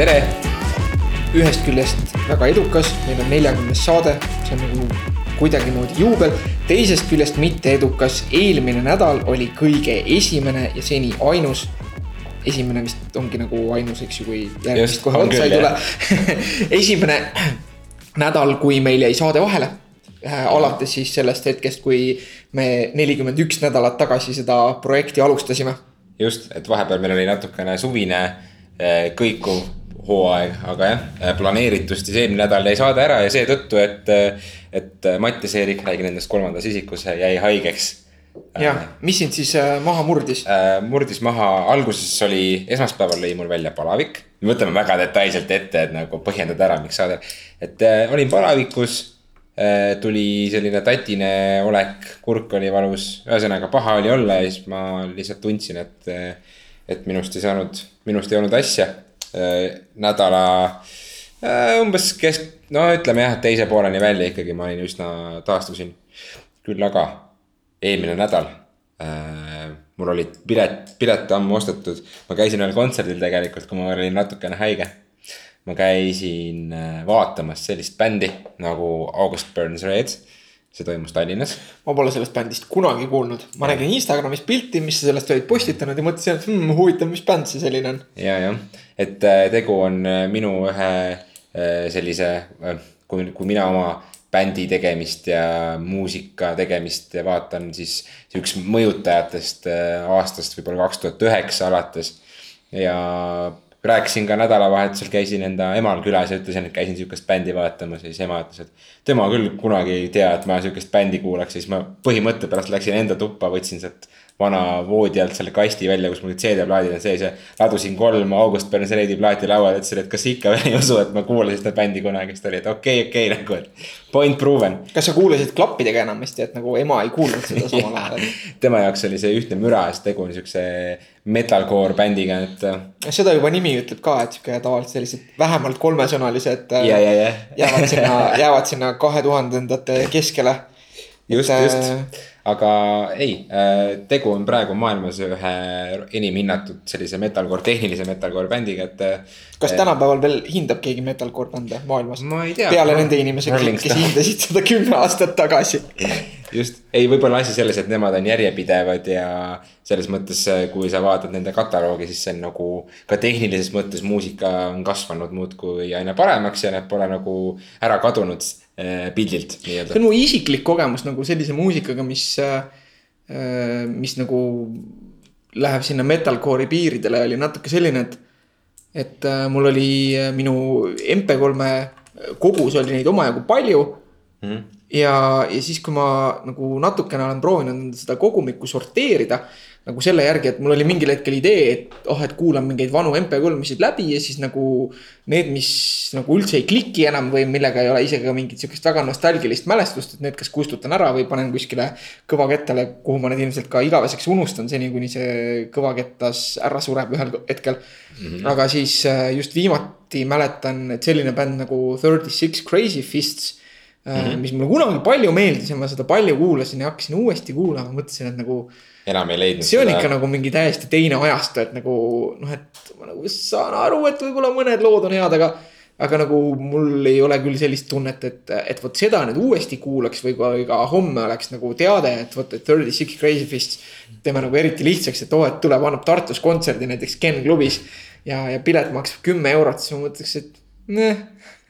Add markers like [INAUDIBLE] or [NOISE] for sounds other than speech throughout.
tere. ühest küljest väga edukas, meil on neljakümnes saade, see on nagu kuidagimoodi juubel. teisest küljest mitte edukas, eelmine nädal oli kõige esimene ja seni ainus. esimene vist ongi nagu ainus, eks ju, kui järgmist kohe otsa ei tule. [LAUGHS] esimene nädal, kui meil jäi saade vahele. alates siis sellest hetkest, kui me nelikümmend üks nädalat tagasi seda projekti alustasime just, et vahepeal meil oli natukene suvine eh, kõikuv hooaeg, aga jah, planeeritust siis eelmine nädal jäi saade ära ja seetõttu, et, et Mattias Eerik, räägin endast kolmandas isikus, jäi haigeks. jah, mis sind siis äh, maha murdis? murdis maha, alguses oli, esmaspäeval lõi mul välja palavik. võtame väga detailselt ette, et nagu põhjendada ära, miks saade, et äh, olin palavikus äh, tuli selline tatine olek, kurk oli valus, ühesõnaga paha oli olla ja siis ma lihtsalt tundsin, et, et minust ei saanud, minust ei olnud asja. Nädala äh, umbes kesk, no ütleme jah, teise pooleni välja ikkagi ma olin üsna, taastusin. küll aga eelmine nädal äh, mul olid pilet, pilet ammu ostetud, ma käisin ühel kontserdil tegelikult, kui ma olin natukene haige ma käisin äh, vaatamas sellist bändi nagu August Burns Red. see toimus Tallinnas. ma pole sellest bändist kunagi kuulnud, ma nägin Instagramis pilti, mis sa sellest olid postitanud ja mõtlesin, et hmm, huvitav, mis bänd see selline on. ja, jah, et äh, tegu on äh, minu ühe äh, sellise, kui, kui mina oma bändi tegemist ja muusika tegemist vaatan, siis üks mõjutajatest aastast võib-olla kaks tuhat üheksa alates. ja rääkisin ka nädalavahetusel, käisin enda emal külas ja ütlesin, et käisin sihukest bändi vaatamas ja siis ema ütles, et tema küll kunagi ei tea, et ma sihukest bändi kuulaks siis ma põhimõtte pärast läksin enda tuppa, võtsin sealt vana voodi alt selle kasti välja, kus mul olid CD-plaadid on sees ja ladusin kolm August Burns Redi plaati lauale, ütlesin, et kas ikka veel ei usu, et ma kuulasin seda bändi kunagi, siis ta oli, et okei okay,, okei okay, nagu, et point proven. kas sa kuulasid klappidega enamasti, et nagu ema ei kuulnud seda [LAUGHS] samal ajal? tema jaoks oli see ühtne müra, sest tegu on siukse metalcore bändiga, et seda juba nimi ütleb ka, et sihuke tavaliselt sellised vähemalt kolmesõnalised ja, ja, ja. jäävad sinna, jäävad sinna kahe tuhandendate keskele. just, äh, just, aga ei, tegu on praegu maailmas ühe enim hinnatud sellise metalcore, tehnilise metalcore bändiga, et. äh, kas tänapäeval veel hindab keegi metalcore bände maailmas? ma peale nende inimese, kes hindasid seda kümme aastat tagasi. just, ei, võib-olla asi selles, et nemad on järjepidevad ja selles mõttes, kui sa vaatad nende kataloogi, siis see on nagu ka tehnilises mõttes muusika on kasvanud muudkui aina paremaks ja need pole nagu ära kadunud eh, pildilt see nii-öelda. on mu isiklik kogemus nagu sellise muusikaga, mis, mis nagu läheb sinna metalcore'i piiridele, oli natuke selline, et. et äh, mul oli äh, minu MP3-e kogus oli neid omajagu palju Mhm. ja, ja siis, kui ma nagu natukene olen proovinud seda kogumikku sorteerida. Nagu selle järgi, et mul oli mingil hetkel idee, et oh, et kuulan mingeid vanu MP3-sid läbi ja siis nagu. Need, mis nagu üldse ei kliki enam või millega ei ole isegi mingit sihukest väga nostalgilist mälestust, et need kas kustutan ära või panen kuskile kõvakettale, kuhu ma need ilmselt ka igaveseks unustan, seni kuni see kõvakettas ära sureb ühel hetkel mm. -hmm. aga siis äh, just viimati mäletan, et selline bänd nagu Thirty Six Crazy Fists mm. -hmm. mis mulle kunagi palju meeldis ja ma seda palju kuulasin ja hakkasin uuesti kuulama, mõtlesin, et nagu enam ei leidnud see on ikka nagu mingi täiesti teine ajastu, et nagu noh, et ma nagu saan aru, et võib-olla mõned lood on head, aga. aga nagu mul ei ole küll sellist tunnet, et, et vot seda nüüd uuesti kuulaks või ka, ka homme oleks nagu teade, et vot, et Thirty Six Crazy Fists. teeme nagu eriti lihtsaks, et oo, et tuleb, annab Tartus kontserdi näiteks Ken klubis. ja, ja pilet maksab kümme eurot, siis ma mõtleks, et neh,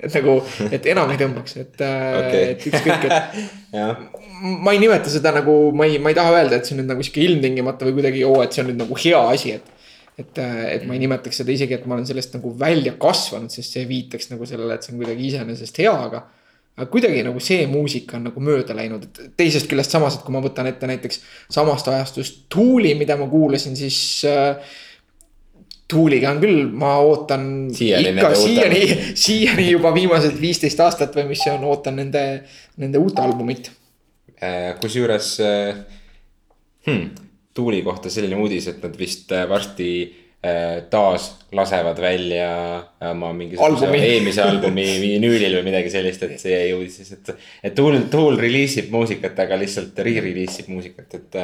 et nagu, et enam ei tõmbaks, et Okei. okay., et ükskõik, et [LAUGHS] ma ei nimeta seda nagu, ma ei, ma ei taha öelda, et see on nüüd nagu sihuke ilmtingimata või kuidagi oo, et see on nüüd nagu hea asi, et. et, et ma ei nimetaks seda isegi, et ma olen sellest nagu välja kasvanud, sest see viitaks nagu sellele, et see on kuidagi iseenesest hea, aga. aga kuidagi nagu see muusika on nagu mööda läinud, et teisest küljest samas, et kui ma võtan ette näiteks samast ajastust Tuuli, mida ma kuulasin, siis äh, Tuuliga on küll, ma ootan Siiani ikka siiani [LAUGHS] siiani juba viimased viisteist aastat või mis see on, ootan nende, nende uut albumit Äh, kusjuures äh, hmm, Tuuli kohta selline uudis, et nad vist äh, varsti taas lasevad välja oma mingisuguse eelmise albumi [LAUGHS] vinüülil või midagi sellist, et see jäi uudises, et. et Tuul, Tuul reliisib muusikat, aga lihtsalt re-reliisib muusikat, et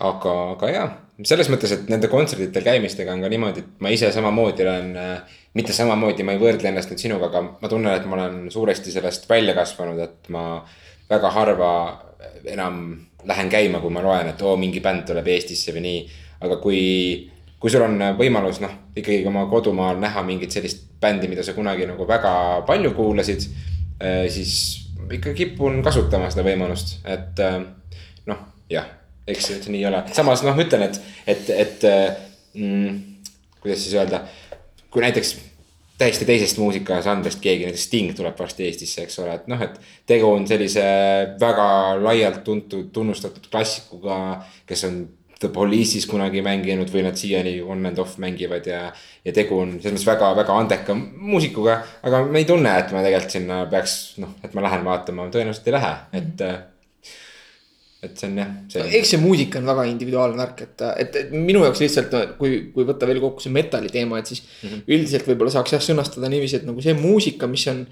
aga, aga jaa, selles mõttes, et nende kontserditel käimistega on ka niimoodi, et ma ise samamoodi olen äh, mitte samamoodi, ma ei võrdle ennast nüüd sinuga, aga ma tunnen, et ma olen suuresti sellest välja kasvanud, et ma väga harva enam lähen käima, kui ma loen, et oo, mingi bänd tuleb Eestisse või nii. aga kui, kui sul on võimalus noh, ikkagi oma kodumaal näha mingit sellist bändi, mida sa kunagi nagu väga palju kuulasid. siis ikka kipun kasutama seda võimalust, et noh, jah, eks see nii ole, samas noh, ma ütlen, et, et, et mm, kuidas siis öelda kui näiteks täiesti teisest muusikažanrist keegi, näiteks Sting tuleb varsti Eestisse, eks ole, et noh, et. tegu on sellise väga laialt tuntud, tunnustatud klassikuga, kes on The Police'is kunagi mänginud või nad siiani on and off mängivad ja. ja tegu on selles mõttes väga-väga andeka muusikuga, aga me ei tunne, et ma tegelikult sinna peaks noh, et ma lähen vaatama, tõenäoliselt ei lähe, et mm. -hmm et see on jah eks see muusika on väga individuaalne värk, et, et, et minu jaoks lihtsalt kui, kui võtta veel kokku see metal'i teema, et siis mm -hmm. üldiselt võib-olla saaks jah sõnastada niiviisi, et nagu see muusika, mis on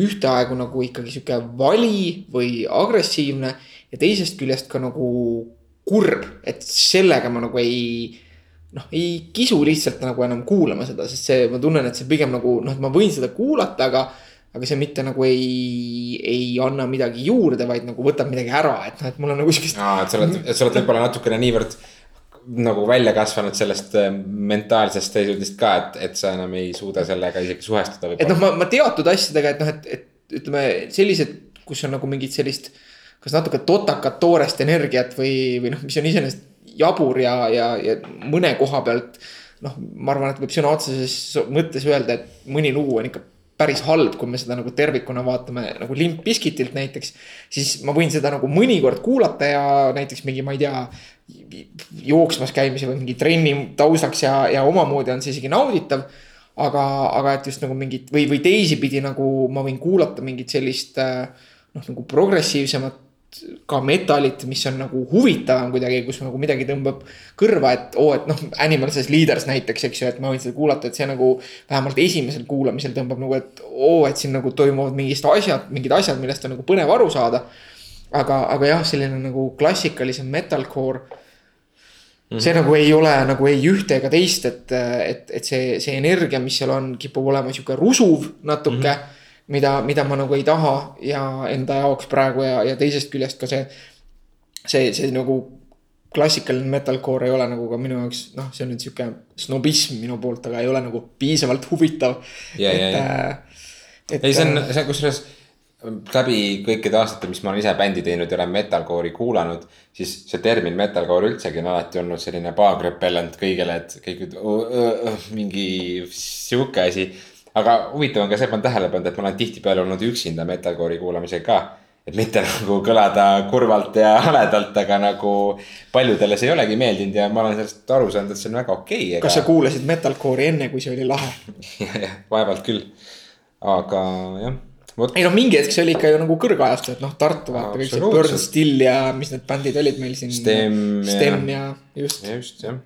ühtaegu nagu ikkagi sihuke vali või agressiivne ja teisest küljest ka nagu kurb, et sellega ma nagu ei noh, ei kisu lihtsalt nagu enam kuulama seda, sest see, ma tunnen, et see pigem nagu noh, et ma võin seda kuulata, aga aga see mitte nagu ei, ei anna midagi juurde, vaid nagu võtab midagi ära, et noh, et mul on nagu siukest. aa, et sa oled, et sa oled võib-olla natukene niivõrd nagu välja kasvanud sellest äh, mentaalsest seisundist ka, et, et sa enam ei suuda sellega isegi suhestuda. et noh, ma, ma teatud asjadega, et noh, et, et ütleme sellised, kus on nagu mingit sellist. kas natuke totakat toorest energiat või, või noh, mis on iseenesest jabur ja, ja, ja mõne koha pealt. noh, ma arvan, et võib sõna otseses mõttes öelda, et mõni lugu on ikka päris halb, kui me seda nagu tervikuna vaatame nagu Limp Bizkitilt näiteks. siis ma võin seda nagu mõnikord kuulata ja näiteks mingi, ma ei tea, jooksmas käimise või mingi trenni taustaks ja, ja omamoodi on see isegi nauditav. aga, aga et just nagu mingit või, või teisipidi nagu ma võin kuulata mingit sellist noh, nagu progressiivsemat ka metalit, mis on nagu huvitavam kuidagi, kus nagu midagi tõmbab kõrva, et oo oh,, et noh, Animal Says Leaders näiteks, eks ju, et ma võin seda kuulata, et see nagu. vähemalt esimesel kuulamisel tõmbab nagu, et oo oh,, et siin nagu toimuvad mingid asjad, mingid asjad, millest on nagu põnev aru saada. aga, aga jah, selline nagu klassikalisem metalcore. Mm -hmm. see nagu ei ole nagu ei ühte ega teist, et, et, et see, see energia, mis seal on, kipub olema sihuke rusuv natuke mm. -hmm mida, mida ma nagu ei taha ja enda jaoks praegu ja, ja teisest küljest ka see. see, see nagu klassikaline metalcore ei ole nagu ka minu jaoks, noh, see on nüüd sihuke snobism minu poolt, aga ei ole nagu piisavalt huvitav. Äh, ei, see on, see on kusjuures läbi kõikide aastate, mis ma olen ise bändi teinud ja olen metalcore'i kuulanud. siis see termin metalcore üldsegi on alati olnud selline paagrepellent kõigele, et kõik mingi sihuke asi aga huvitav on ka see, ma olen tähele pannud, et ma olen tihtipeale olnud üksinda metalcore'i kuulamisega ka. et mitte [LAUGHS] nagu kõlada kurvalt ja haledalt, aga nagu paljudele see ei olegi meeldinud ja ma olen sellest aru saanud, et see on väga okei okay, ega.... kas sa kuulasid metalcore'i enne, kui see oli lahe [LAUGHS] jah, jah, vaevalt küll, aga jah Võt... ei noh, mingi hetk see oli ikka ju nagu kõrgajastu, et noh, Tartu vaata kõik see Burn Still ja mis need bändid olid meil siin. Stem, Stem ja, ja just. just jah,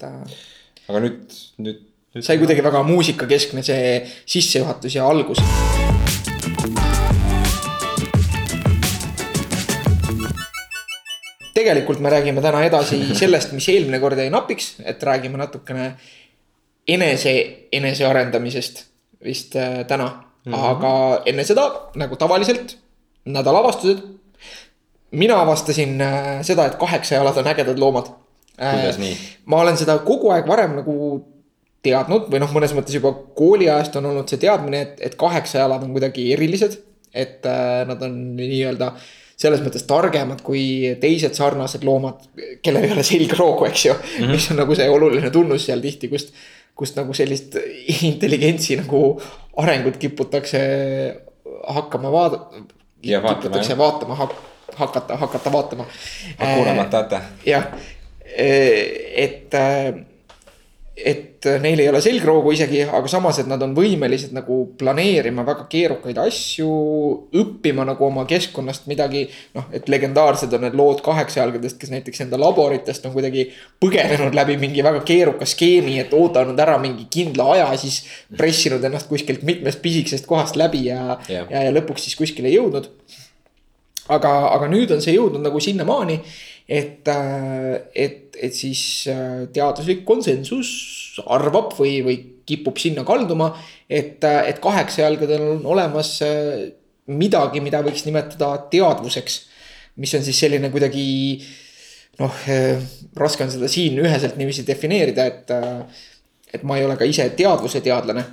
aga nüüd, nüüd sai kuidagi väga muusikakeskne see sissejuhatus ja algus. tegelikult me räägime täna edasi [LAUGHS] sellest, mis eelmine kord jäi napiks, et räägime natukene enese, enesearendamisest vist äh, täna mm. -hmm. aga enne seda, nagu tavaliselt, nädalavastused. mina avastasin äh, seda, et kaheksajalad on ägedad loomad. kuidas nii? ma olen seda kogu aeg varem nagu teadnud või noh, mõnes mõttes juba kooliajast on olnud see teadmine, et, et kaheksajalad on kuidagi erilised. et äh, nad on nii-öelda selles mõttes targemad kui teised sarnased loomad, kellel ei ole selgroogu, eks ju mm. -hmm. mis on nagu see oluline tunnus seal tihti, kust, kust nagu sellist intelligentsi nagu arengut kiputakse hakkama vaada-. kiputakse vaatama hak-, hakata, hakata vaatama. kuulamata jätta. jah, et et neil ei ole selgroogu isegi, aga samas, et nad on võimelised nagu planeerima väga keerukaid asju, õppima nagu oma keskkonnast midagi. noh, et legendaarsed on need lood kaheksajalgadest, kes näiteks enda laboritest on kuidagi põgenenud läbi mingi väga keeruka skeemi, et oodanud ära mingi kindla aja, siis pressinud ennast kuskilt mitmest pisikesest kohast läbi ja yeah., ja, ja lõpuks siis kuskile jõudnud aga, aga nüüd on see jõudnud nagu sinnamaani, et, et, et siis teaduslik konsensus arvab või, või kipub sinna kalduma, et, et kaheksajalgadel on olemas midagi, mida võiks nimetada teadvuseks. mis on siis selline kuidagi noh, raske on seda siin üheselt niiviisi defineerida, et, et ma ei ole ka ise teadvuse teadlane.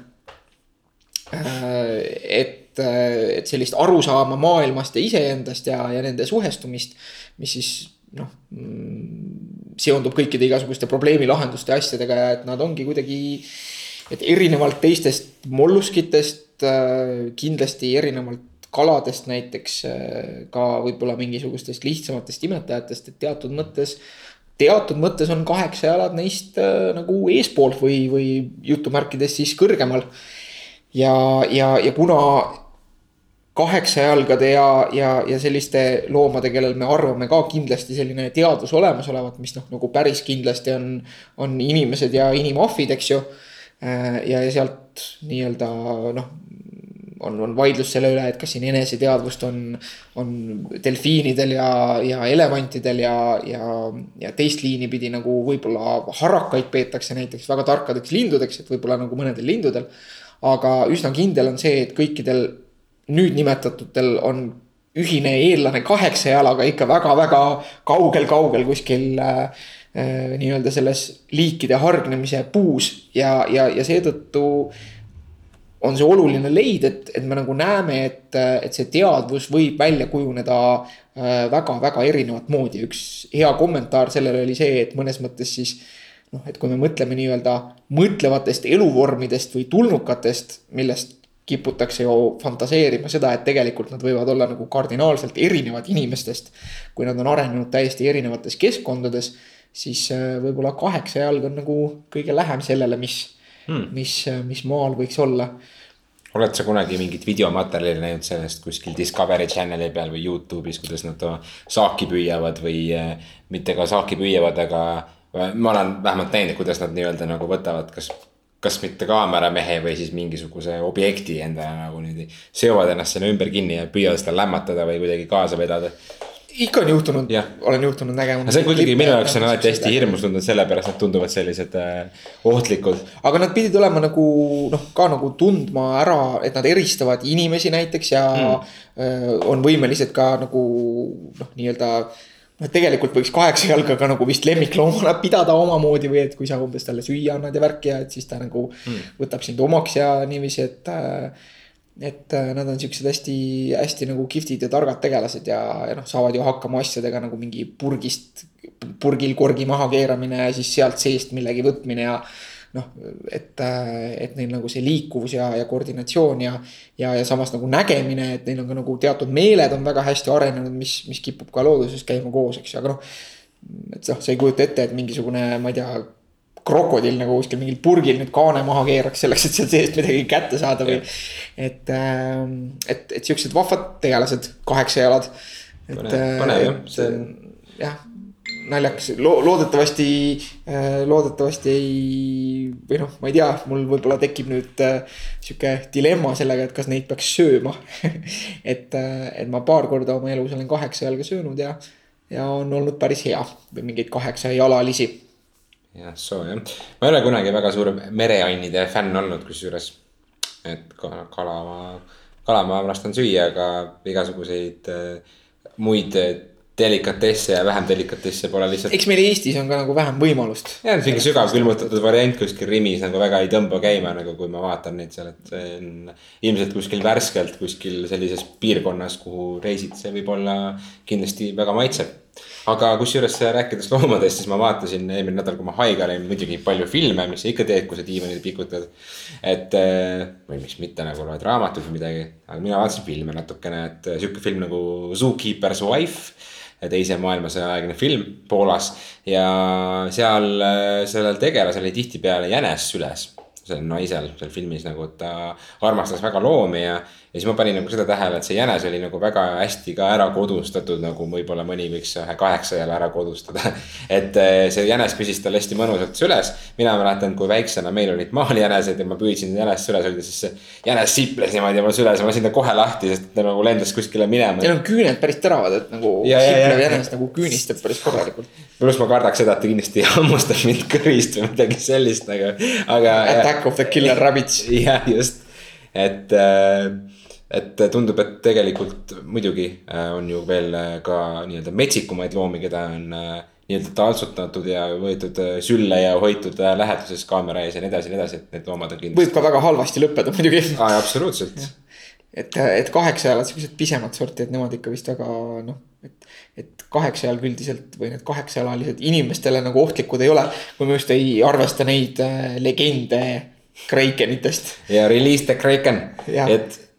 et, et sellist arusaama maailmast ja iseendast ja, ja nende suhestumist, mis siis noh seondub kõikide igasuguste probleemi lahenduste asjadega ja et nad ongi kuidagi, et erinevalt teistest molluskitest, kindlasti erinevalt kaladest näiteks, ka võib-olla mingisugustest lihtsamatest imetajatest, et teatud mõttes teatud mõttes on kaheksa jalad neist äh, nagu eespool või, või jutumärkides siis kõrgemal. ja, ja, ja kuna kaheksajalgade ja, ja, ja selliste loomade, kellel me arvame ka kindlasti selline teadvus olemas olevat, mis noh, nagu päris kindlasti on, on inimesed ja inimahvid, eks ju. Äh, ja, ja sealt nii-öelda noh, on, on vaidlus selle üle, et kas siin eneseteadvust on, on delfiinidel ja, ja elevantidel ja, ja, ja teist liini pidi nagu võib-olla harakaid peetakse näiteks väga tarkadeks lindudeks, et võib-olla nagu mõnedel lindudel. aga üsna kindel on see, et kõikidel nüüd nimetatutel on ühine eellane kaheksa jalaga ikka väga-väga kaugel-kaugel kuskil äh, äh, nii-öelda selles liikide hargnemise puus ja, ja, ja seetõttu on see oluline leid, et, et me nagu näeme, et, et see teadvus võib välja kujuneda väga-väga äh, erinevat moodi. üks hea kommentaar sellele oli see, et mõnes mõttes siis noh, et kui me mõtleme nii-öelda mõtlevatest eluvormidest või tulnukatest, millest kiputakse ju fantaseerima seda, et tegelikult nad võivad olla nagu kardinaalselt erinevad inimestest. kui nad on arenenud täiesti erinevates keskkondades, siis äh, võib-olla kaheksa jalg on nagu kõige lähem sellele, mis hmm., mis, mis maal võiks olla. oled sa kunagi mingit videomaterjali näinud sellest kuskil Discovery Channel'i peal või Youtube'is, kuidas nad saaki püüavad või eh, mitte ka saaki püüavad, aga ma olen vähemalt näinud, kuidas nad nii-öelda nagu võtavad, kas kas mitte kaameramehe või siis mingisuguse objekti endale nagu niimoodi seovad ennast sinna ümber kinni ja püüavad seda lämmatada või kuidagi kaasa vedada ikka on juhtunud, olen juhtunud nägema. see kuidagi minu jaoks on alati hästi hirmus tundunud, sellepärast nad tunduvad sellised äh, ohtlikud. aga nad pidid olema nagu noh, ka nagu tundma ära, et nad eristavad inimesi näiteks ja mm. äh, on võimelised ka nagu noh, nii-öelda noh, tegelikult võiks kaheksa jalga ka nagu vist lemmikloomana pidada omamoodi või et kui sa umbes talle süüa annad ja värki ja et siis ta nagu mm. võtab sind omaks ja niiviisi, et äh, et nad on siuksed hästi, hästi nagu kihvtid ja targad tegelased ja, ja noh, saavad ju hakkama asjadega nagu mingi purgist, purgil korgi maha keeramine ja siis sealt seest millegi võtmine ja. Noh, et, et neil nagu see liikuvus ja, ja koordinatsioon ja, ja, ja samas nagu nägemine, et neil on ka nagu teatud meeled on väga hästi arenenud, mis, mis kipub ka looduses käima koos, eks ju, aga noh. et noh, sa ei kujuta ette, et mingisugune, ma ei tea krokodill nagu kuskil mingil purgil nüüd kaane maha keeraks selleks, et sealt seest midagi kätte saada või. et, ähm, et, et siuksed vahvad tegelased, kaheksa jalad. äh, põnev jah, see jah, naljakas. Lo, loodetavasti, äh, loodetavasti ei, või noh, ma ei tea, mul võib-olla tekib nüüd äh, sihuke dilemma sellega, et kas neid peaks sööma. [LAUGHS] Et, et ma paar korda oma elus olen kaheksa jalga söönud ja, ja on olnud päris hea või mingeid kaheksa jalalisi. Jah, soo jah, ma ei ole kunagi väga suur mereannide fänn olnud, kusjuures. et kala ma, kala ma lastan süüa, aga igasuguseid äh, muid äh, delikatesse ja vähem delikatesse pole lihtsalt. eks meil Eestis on ka nagu vähem võimalust. jah, mingi sügavkülmutatud variant kuskil Rimis nagu väga ei tõmba käima, nagu kui ma vaatan neid seal, et see on. ilmselt kuskil värskelt kuskil sellises piirkonnas, kuhu reisid, see võib olla kindlasti väga maitsev aga kusjuures rääkides loomadest, siis ma vaatasin eelmine nädal, kui ma haige olin, muidugi palju filme, mis sa ikka teed, kui sa diivanil pikutad. et eh, või miks mitte nagu loed raamatuid või midagi, aga mina vaatasin filme natukene, et sihuke film nagu Zookeeper's Wife teise maailmasõja aegne film Poolas. Ja seal eh, sellel tegelasel oli tihtipeale jänes süles. Sellel naisel seal filmis nagu, ta armastas väga loomi ja, ja siis ma panin nagu seda tähele, et see jänes oli nagu väga hästi ka ära kodustatud, nagu võib-olla mõni võiks ühe kaheksajala ära kodustada. [LAUGHS] et eh, see jänes püsis tal hästi mõnusalt süles. mina mäletan, kui väiksena meil olid maaljänesed ja ma püüdsin jänest süles hoida, siis see jänes siples niimoodi mul süles ja ma lasin ta kohe lahti, sest ta nagu lendas kuskile minema. Neil on küüned päris teravad, et nagu siplev jänes nagu küünistab päris korralikult. pluss ma kardaks seda, et ta kindlasti [LAUGHS] hammustab mind kõrist või midagi sellist nagu, aga. Attack of the killer rabbits. [LAUGHS] jah, just, et äh, et tundub, et tegelikult muidugi äh, on ju veel äh, ka nii-öelda metsikumaid loomi, keda on äh, nii-öelda taltsutatud ja võetud sülle ja hoitud läheduses kaamera ees ja nii edasi ja nii edasi, et need loomad on kindlasti. võib ka väga halvasti lõppeda muidugi. aa, absoluutselt. et, et kaheksajalad, siuksed pisemad sorti, et nemad ikka vist väga noh, et, et kaheksajalg üldiselt või need kaheksajalalised inimestele nagu ohtlikud ei ole. kui me just ei arvesta neid legende Krakenitest. ja Release the Kraken, et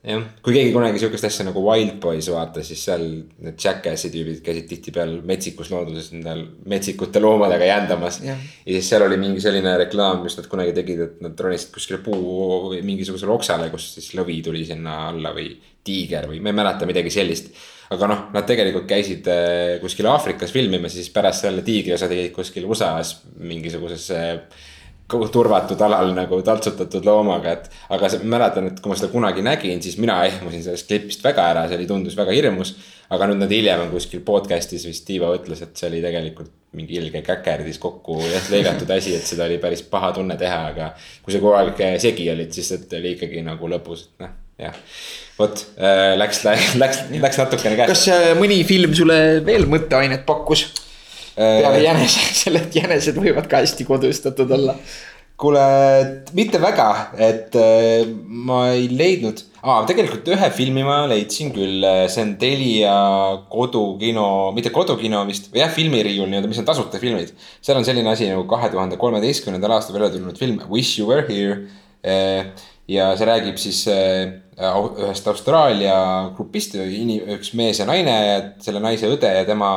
kui keegi kunagi sihukest asja nagu Wild Boys vaatas, siis seal need Jackassi tüübid käisid tihtipeale metsikus looduses nendel metsikute loomadega jändamas. ja siis seal oli mingi selline reklaam, mis nad kunagi tegid, et nad ronisid kuskile puu või mingisugusele oksale, kus siis lõvi tuli sinna alla või tiiger või ma ei mäleta midagi sellist. aga noh, nad tegelikult käisid äh, kuskil Aafrikas filmimas ja siis pärast selle tiigri osa tegid kuskil USA-s mingisuguses turvatud alal nagu taltsutatud loomaga, et. aga see, mäletan, et kui ma seda kunagi nägin, siis mina ehmusin sellest klipist väga ära, see oli, tundus väga hirmus. aga nüüd nad hiljem on kuskil podcast'is vist Tiivo ütles, et see oli tegelikult mingi ilge käkerdis kokku lõigatud asi, et seda oli päris paha tunne teha, aga. kui sa kogu aeg segi olid, siis see oli ikkagi nagu lõbus, et noh, jah. vot äh, läks, läks, läks natukene käest. kas äh, mõni film sulle veel mõtteainet pakkus? Peale äh, jänese, [LAUGHS] selle, et jänesed võivad ka hästi kodustatud olla. kuule, mitte väga, et äh, ma ei leidnud ah,, tegelikult ühe filmi ma leidsin küll, see on Telia kodukino, mitte kodukino vist, või jah, filmiriiul nii-öelda, mis on tasuta filmid. seal on selline asi nagu kahe tuhande kolmeteistkümnendal aastal välja tulnud film Wish you were here. Äh, ja see räägib siis ühest Austraalia grupist, üks mees ja naine, selle naise õde ja tema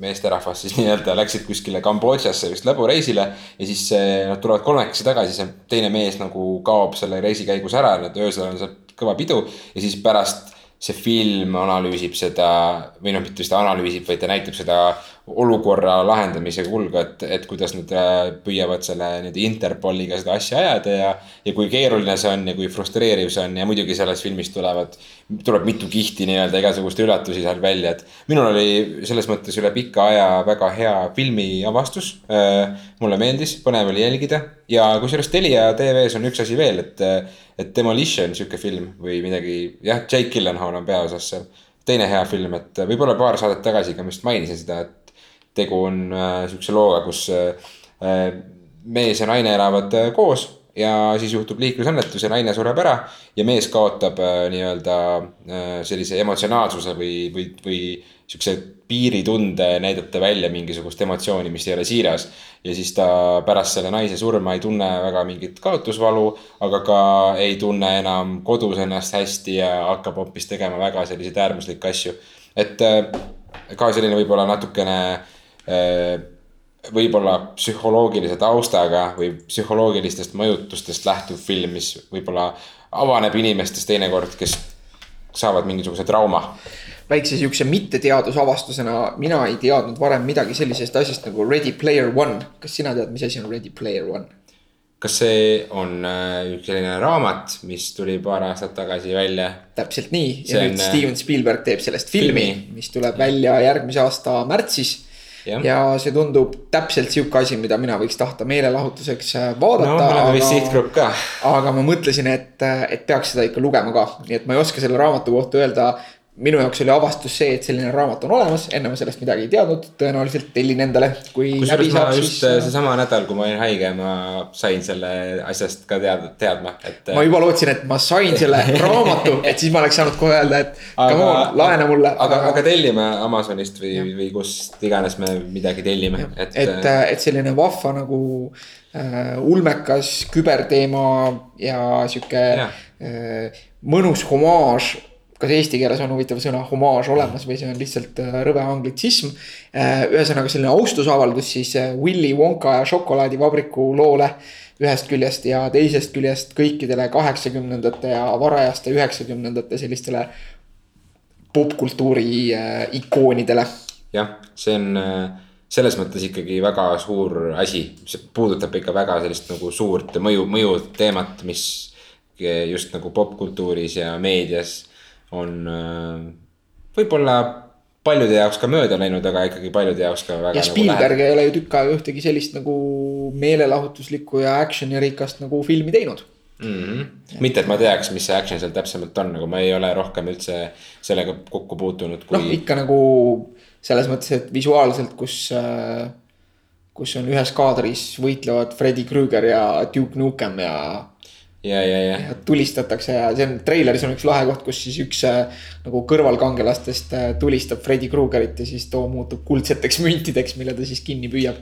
meesterahvas siis [LAUGHS] nii-öelda läksid kuskile Kambodžasse vist lõbureisile. ja siis nad tulevad kolmekesi tagasi, see teine mees nagu kaob selle reisi käigus ära, nad öösel on seal kõva pidu ja siis pärast see film analüüsib seda või noh, mitte seda analüüsib, vaid ta näitab seda olukorra lahendamise kulgu, et, et kuidas nad äh, püüavad selle nii-öelda Interpoliga seda asja ajada ja. ja kui keeruline see on ja kui frustreeriv see on ja muidugi selles filmis tulevad, tuleb mitu kihti nii-öelda igasuguste üllatusi seal välja, et. minul oli selles mõttes üle pika aja väga hea filmiavastus. Äh, mulle meeldis, põnev oli jälgida ja kusjuures Telia tv-s on üks asi veel, et, et Demolition, sihuke film või midagi, jah, Jake Gyllenhaal on peaosas seal teine hea film, et võib-olla paar saadet tagasi ka just mainisin seda, et tegu on äh, sihukese looga, kus äh, äh, mees ja naine elavad koos ja siis juhtub liiklusõnnetus ja naine sureb ära. ja mees kaotab nii-öelda sellise emotsionaalsuse või, või, või sihukese piiritunde näidata välja mingisugust emotsiooni, mis ei ole siiras. ja siis ta pärast selle naise surma ei tunne väga mingit kaotusvalu, aga ka ei tunne enam kodus ennast hästi ja hakkab hoopis tegema väga selliseid äärmuslikke asju. et ka selline võib-olla natukene võib-olla psühholoogilise taustaga või psühholoogilistest mõjutustest lähtuv film, mis võib-olla avaneb inimestes teinekord, kes saavad mingisuguse trauma. väikse siukse mitteteadusavastusena, mina ei teadnud varem midagi sellisest asjast nagu Ready Player One. kas sina tead, mis asi on Ready Player One? kas see on äh, üks selline raamat, mis tuli paar aastat tagasi välja? täpselt nii ja see nüüd on... Äh, Steven Spielberg teeb sellest filmi, filmi., mis tuleb välja järgmise aasta märtsis ja. ja see tundub täpselt sihuke asi, mida mina võiks tahta meelelahutuseks äh, vaadata no,. me oleme vist sihtgrupp ka. aga ma mõtlesin, et, äh, et peaks seda ikka lugema ka, nii et ma ei oska selle raamatu kohta öelda minu jaoks oli avastus see, et selline raamat on olemas, enne ma sellest midagi ei teadnud, tõenäoliselt tellin endale, kui. kusjuures ma just siis... Äh, seesama nädal, kui ma olin haige, ma sain selle asjast ka teada, teadma, et. ma juba lootsin, et ma sain selle [LAUGHS] raamatu, et siis ma oleks saanud kohe öelda, et come on, laena mulle. aga, aga tellime Amazonist või, või kust iganes me midagi tellime, et. et, äh, et selline vahva nagu äh, ulmekas küberteema ja sihuke äh, mõnus homaaž kas eesti keeles on huvitav sõna homaaž olemas või see on lihtsalt äh, rõve anglitsism. Äh, ühesõnaga selline austusavaldus siis äh, Willy Wonka ja šokolaadivabriku loole. ühest küljest ja teisest küljest kõikidele kaheksakümnendate ja varajaste üheksakümnendate sellistele popkultuuri ikoonidele. jah, see on selles mõttes ikkagi väga suur asi, see puudutab ikka väga sellist nagu suurt mõju, mõju teemat, mis just nagu popkultuuris ja meedias on äh, võib-olla paljude jaoks ka mööda läinud, aga ikkagi paljude jaoks ka väga. ja nagu Spielberg ei ole ju tükk aega ühtegi sellist nagu meelelahutuslikku ja action'i rikast nagu filmi teinud mm. -hmm. mitte, et ma teaks, mis see action seal täpsemalt on, nagu ma ei ole rohkem üldse sellega kokku puutunud kui.... noh, ikka nagu selles mõttes, et visuaalselt, kus äh, kus on ühes kaadris võitlevad Freddy Krueger ja Duke Nukem ja ja, ja, ja. ja tulistatakse ja see on treileris on üks lahe koht, kus siis üks äh, nagu kõrvalkangelastest äh, tulistab Freddy Kruegerit ja siis too muutub kuldseteks [LAUGHS] müntideks, mille ta siis kinni püüab.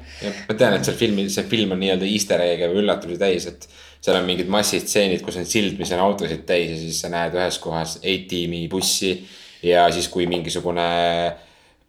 ma tean, et seal filmi, see film on nii-öelda easter egg'e või üllatusi täis, et seal on mingid massistseenid, kus on sild, mis on autosid täis ja siis sa näed ühes kohas A-tiimi bussi. ja siis, kui mingisugune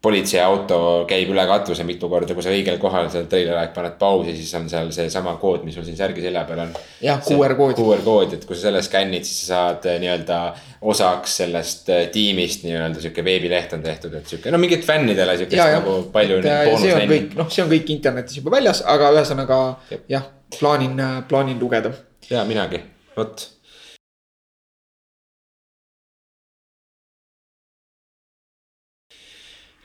politseiauto käib üle katuse mitu korda, kui sa õigel kohal seal treileri paned pausi, siis on seal seesama kood, mis sul siin särgi selja peal on. jah, QR kood. QR kood, et kui sa selle skännid, siis sa saad eh, nii-öelda osaks sellest eh, tiimist nii-öelda sihuke veebileht on tehtud, et sihuke no mingit fännidele sihukest nagu palju. Eh, see on kõik, noh, see on kõik internetis juba väljas, aga ühesõnaga jah, plaanin, plaanin lugeda. ja minagi, vot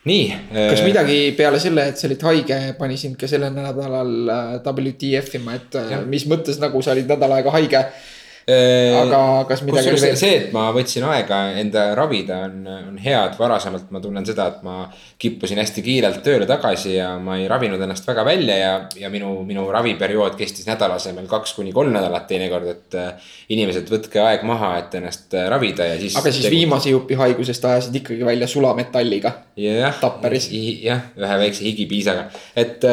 nii. kas äh, midagi peale selle, et sa olid haige, pani sind ka sellel nädalal äh, WTF ima, et äh, ja. mis mõttes nagu sa olid nädal aega haige aga kas midagi oli veel? see, et ma võtsin aega enda ravida on, on hea, et varasemalt ma tunnen seda, et ma kippusin hästi kiirelt tööle tagasi ja ma ei ravinud ennast väga välja ja, ja minu, minu raviperiood kestis nädala asemel kaks kuni kolm nädalat teinekord, et äh, inimesed, võtke aeg maha, et ennast äh, ravida ja siis. aga siis tegut... viimase jupi haigusest ajasid ikkagi välja sulametalliga. jah, jah, ühe väikse higipiisaga, et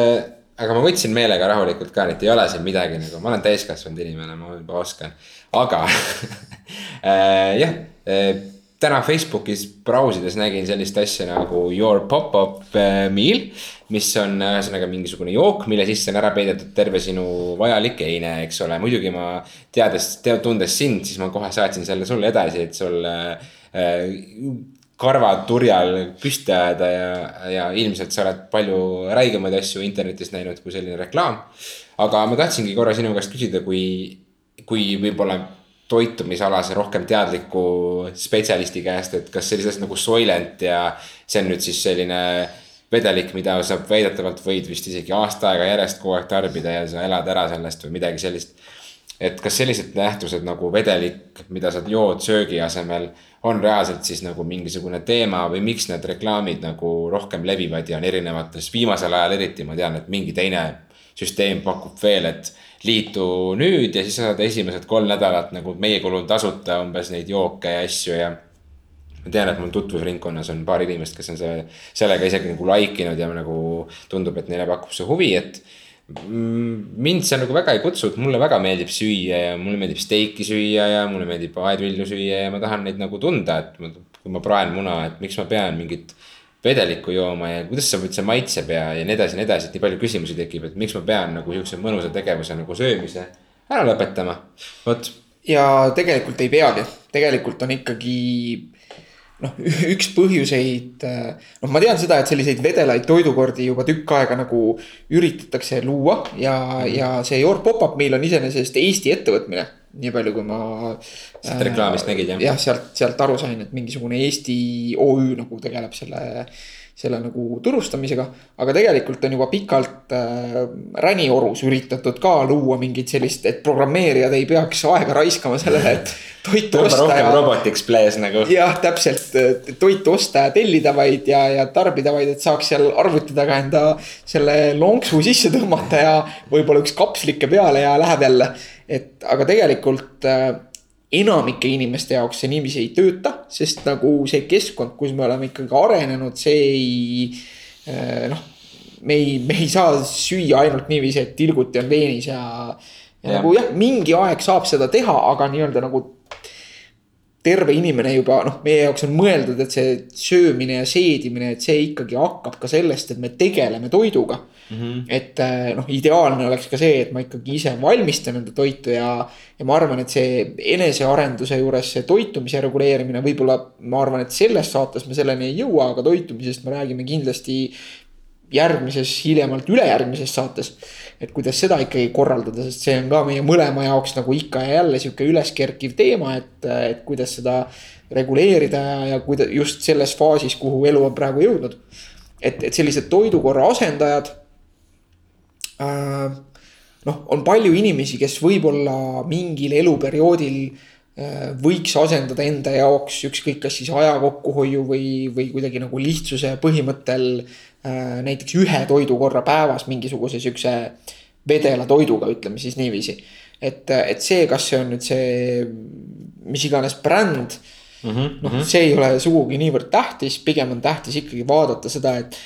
aga ma võtsin meelega rahulikult ka, et ei ole siin midagi nagu, ma olen täiskasvanud inimene, ma juba oskan. aga äh, [LAUGHS] jah äh,, täna Facebookis brausides nägin sellist asja nagu your pop-up äh, meal. mis on ühesõnaga mingisugune jook, mille sisse on ära peidetud terve sinu vajalik eine, eks ole, muidugi ma teades, tundes sind, siis ma kohe saatsin selle sulle edasi, et sul äh, karvad turjal püsti ajada ja, ja ilmselt sa oled palju räigemaid asju internetis näinud kui selline reklaam. aga ma tahtsingi korra sinu käest küsida, kui, kui võib-olla toitumisalase rohkem teadliku spetsialisti käest, et kas sellised asjad nagu Soylent ja see on nüüd siis selline vedelik, mida sa väidetavalt võid vist isegi aasta aega järjest kogu aeg tarbida ja sa elad ära sellest või midagi sellist. Et kas sellised nähtused nagu vedelik, mida sa jood söögi asemel on reaalselt siis nagu mingisugune teema või miks need reklaamid nagu rohkem levivad ja on erinevates, viimasel ajal eriti ma tean, et mingi teine süsteem pakub veel, et liitu nüüd ja siis sa saad esimesed kolm nädalat nagu meie kulul tasuta umbes neid jooke ja asju ja. ma tean, et mul tutvusringkonnas on paar inimest, kes on selle, sellega isegi nagu like inud ja nagu tundub, et neile pakub see huvi, et mind see nagu väga ei kutsu, et mulle väga meeldib süüa ja mulle meeldib steiki süüa ja mulle meeldib aedvilju süüa ja ma tahan neid nagu tunda, et ma, kui ma praen muna, et miks ma pean mingit vedelikku jooma ja kuidas see üldse maitseb ja, ja nii edasi ja nii edasi, et nii palju küsimusi tekib, et miks ma pean nagu sihukese mõnusa tegevuse nagu söömise ära lõpetama, vot. ja tegelikult ei peagi, tegelikult on ikkagi noh, üks põhjuseid, äh, noh, ma tean seda, et selliseid vedelaid toidukordi juba tükk aega nagu üritatakse luua ja mm, -hmm. ja see Your Pop-Up Meal on iseenesest Eesti ettevõtmine. nii palju, kui ma. sealt reklaamist nägid jah? jah, sealt, sealt aru sain, et mingisugune Eesti OÜ nagu tegeleb selle selle nagu turustamisega. aga tegelikult on juba pikalt äh, Räniorus üritatud ka luua mingit sellist, et programmeerijad ei peaks aega raiskama sellele, et [LAUGHS] toitu osta. rohkem robotiks plays nagu. jah, täpselt, toitu osta ja tellida vaid ja, ja tarbida vaid, et saaks seal arvuti taga enda selle lonksu [LAUGHS] sisse tõmmata ja võib-olla üks kapslike peale ja läheb jälle. et aga tegelikult äh, enamike inimeste jaoks see niiviisi ei tööta, sest nagu see keskkond, kus me oleme ikkagi arenenud, see ei eh, noh. me ei, me ei saa süüa ainult niiviisi, et tilguti on veenis ja, ja, ja nagu jah, mingi aeg saab seda teha, aga nii-öelda nagu terve inimene juba noh, meie jaoks on mõeldud, et see söömine ja seedimine, et see ikkagi hakkab ka sellest, et me tegeleme toiduga mm. -hmm. et äh, noh, ideaalne oleks ka see, et ma ikkagi ise valmistan enda toitu ja, ja ma arvan, et see enesearenduse juures see toitumise reguleerimine, võib-olla ma arvan, et selles saates me selleni ei jõua, aga toitumisest me räägime kindlasti järgmises, hiljemalt ülejärgmises saates. et kuidas seda ikkagi korraldada, sest see on ka meie mõlema jaoks nagu ikka ja jälle sihuke üleskerkiv teema, et, et kuidas seda reguleerida ja, ja kuida-, just selles faasis, kuhu elu on praegu jõudnud. et, et sellised toidukorra asendajad. Noh, on palju inimesi, kes võib-olla mingil eluperioodil äh, võiks asendada enda jaoks ükskõik, kas siis aja kokkuhoiu või, või kuidagi nagu lihtsuse põhimõttel äh, Äh, näiteks ühe toidu korra päevas mingisuguse siukse vedela toiduga, ütleme siis niiviisi. et, et see, kas see on nüüd see mis iganes bränd -hmm,. noh, mhm. see ei ole sugugi niivõrd tähtis, pigem on tähtis ikkagi vaadata seda, et.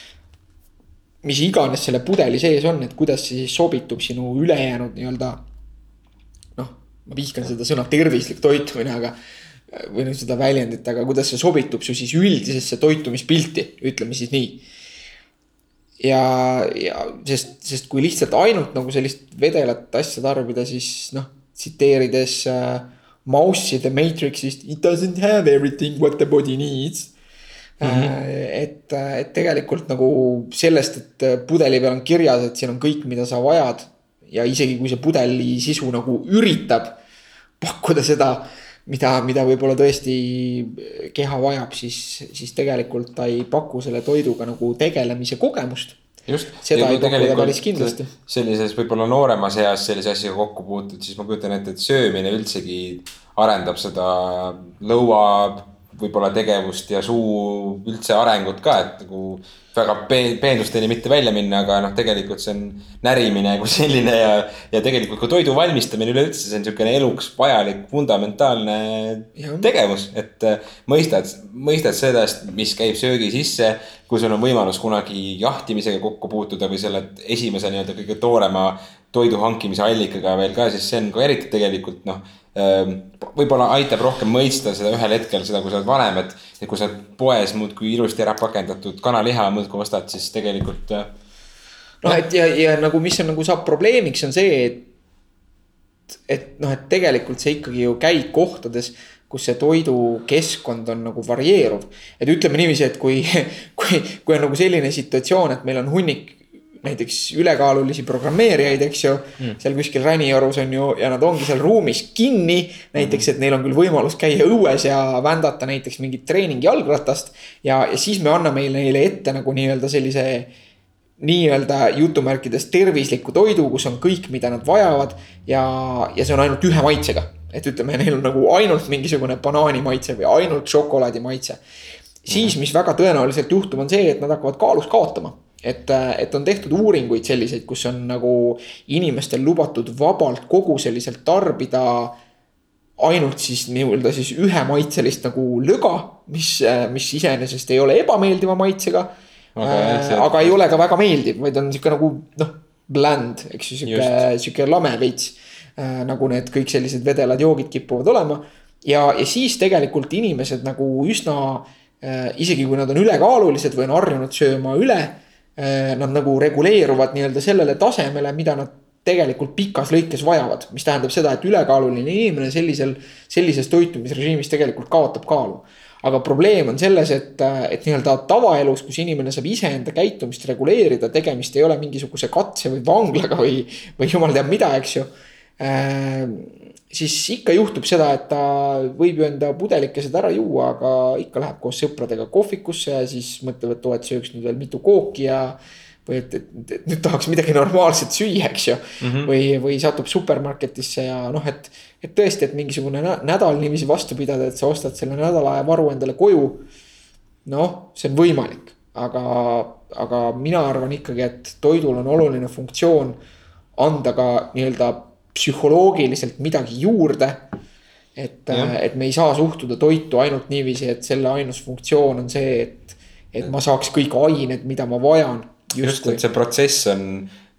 Mis iganes selle pudeli sees on, et kuidas see siis sobitub sinu ülejäänud nii-öelda. noh, ma vihkan seda sõna tervislik toitumine, aga või noh, seda väljendit, aga kuidas see sobitub su siis üldisesse toitumispilti, ütleme siis nii ja, ja sest, sest kui lihtsalt ainult nagu sellist vedelat asja tarbida, siis noh, tsiteerides äh, Mouse'i The Matrixist, it doesn't have everything what the body needs mm. -hmm. et, et tegelikult nagu sellest, et pudeli peal on kirjas, et siin on kõik, mida sa vajad. ja isegi kui see pudeli sisu nagu üritab pakkuda seda mida, mida võib-olla tõesti keha vajab, siis, siis tegelikult ta ei paku selle toiduga nagu tegelemise kogemust. just. seda ei paku ta päris kindlasti. sellises võib-olla nooremas eas sellise asjaga kokku puutud, siis ma kujutan ette, et söömine üldsegi arendab seda lõua võib-olla tegevust ja suu üldse arengut ka, et nagu väga peendusteni mitte välja minna, aga noh, tegelikult see on närimine kui selline ja, ja tegelikult ka toidu valmistamine üleüldse, see on niisugune eluks vajalik fundamentaalne ja. tegevus, et äh, mõistad, mõistad sellest, mis käib söögi sisse. kui sul on võimalus kunagi jahtimisega kokku puutuda või selle esimese nii-öelda kõige toorema toidu hankimise allikaga veel ka, siis see on ka eriti tegelikult noh Ehm, võib-olla aitab rohkem mõista seda ühel hetkel seda, kui sa oled vanem, et, et kui sa poes muudkui ilusti ära pakendatud kanaliha muudkui ostad, siis tegelikult. Äh, noh, et ja, ja nagu, mis on nagu saab probleemiks, on see, et, et noh, et tegelikult sa ikkagi ju käid kohtades kus see toidukeskkond on nagu varieeruv. et ütleme niiviisi, et kui, [LAUGHS] kui, kui on nagu selline situatsioon, et meil on hunnik näiteks ülekaalulisi programmeerijaid, eks ju mm.. seal kuskil Räniorus on ju ja nad ongi seal ruumis kinni. näiteks, et neil on küll võimalus käia õues ja vändata näiteks mingit treeningjalgratast. ja, ja siis me anname neile ette nagu nii-öelda sellise nii-öelda jutumärkides tervisliku toidu, kus on kõik, mida nad vajavad. ja, ja see on ainult ühe maitsega, et ütleme, neil on nagu ainult mingisugune banaani maitse või ainult šokolaadi maitse. siis, mis väga tõenäoliselt juhtub, on see, et nad hakkavad kaalus kaotama et, et on tehtud uuringuid selliseid, kus on nagu inimestel lubatud vabalt koguseliselt tarbida ainult siis nii-öelda siis ühemaitselist nagu lõga, mis, mis iseenesest ei ole ebameeldiva maitsega okay,. Äh, aga ei ole ka väga meeldiv, vaid on sihuke nagu noh, bland, eks ju, sihuke, sihuke lame veits äh,. nagu need kõik sellised vedelad joogid kipuvad olema. ja, ja siis tegelikult inimesed nagu üsna äh,, isegi kui nad on ülekaalulised või on harjunud sööma üle nad nagu reguleeruvad nii-öelda sellele tasemele, mida nad tegelikult pikas lõikes vajavad, mis tähendab seda, et ülekaaluline inimene sellisel, sellises toitumisrežiimis tegelikult kaotab kaalu. aga probleem on selles, et, et nii-öelda tavaelus, kus inimene saab iseenda käitumist reguleerida, tegemist ei ole mingisuguse katse või vanglaga või, või jumal teab mida, eks ju äh, siis ikka juhtub seda, et ta võib ju enda pudelikesed ära juua, aga ikka läheb koos sõpradega kohvikusse ja siis mõtleb, et oo, et sööks nüüd veel mitu kooki ja. või et, et, et nüüd tahaks midagi normaalset süüa, eks ju mm. -hmm. või, või satub supermarketisse ja noh, et, et tõesti, et mingisugune nädal niiviisi vastu pidada, et sa ostad selle nädala aja varu endale koju. noh, see on võimalik, aga, aga mina arvan ikkagi, et toidul on oluline funktsioon anda ka nii-öelda psühholoogiliselt midagi juurde. et, et me ei saa suhtuda toitu ainult niiviisi, et selle ainus funktsioon on see, et, et ma saaks kõik ained, mida ma vajan. just, et see protsess on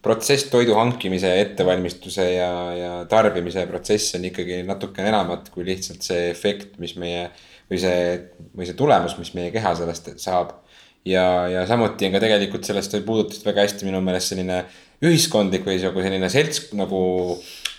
protsess toidu hankimise, ettevalmistuse ja, ja tarbimise protsess on ikkagi natukene enamat kui lihtsalt see efekt, mis meie või see, või see tulemus, mis meie keha sellest saab. ja, ja samuti on ka tegelikult sellest puudutasid väga hästi minu meelest selline ühiskondlik või nagu selline selts nagu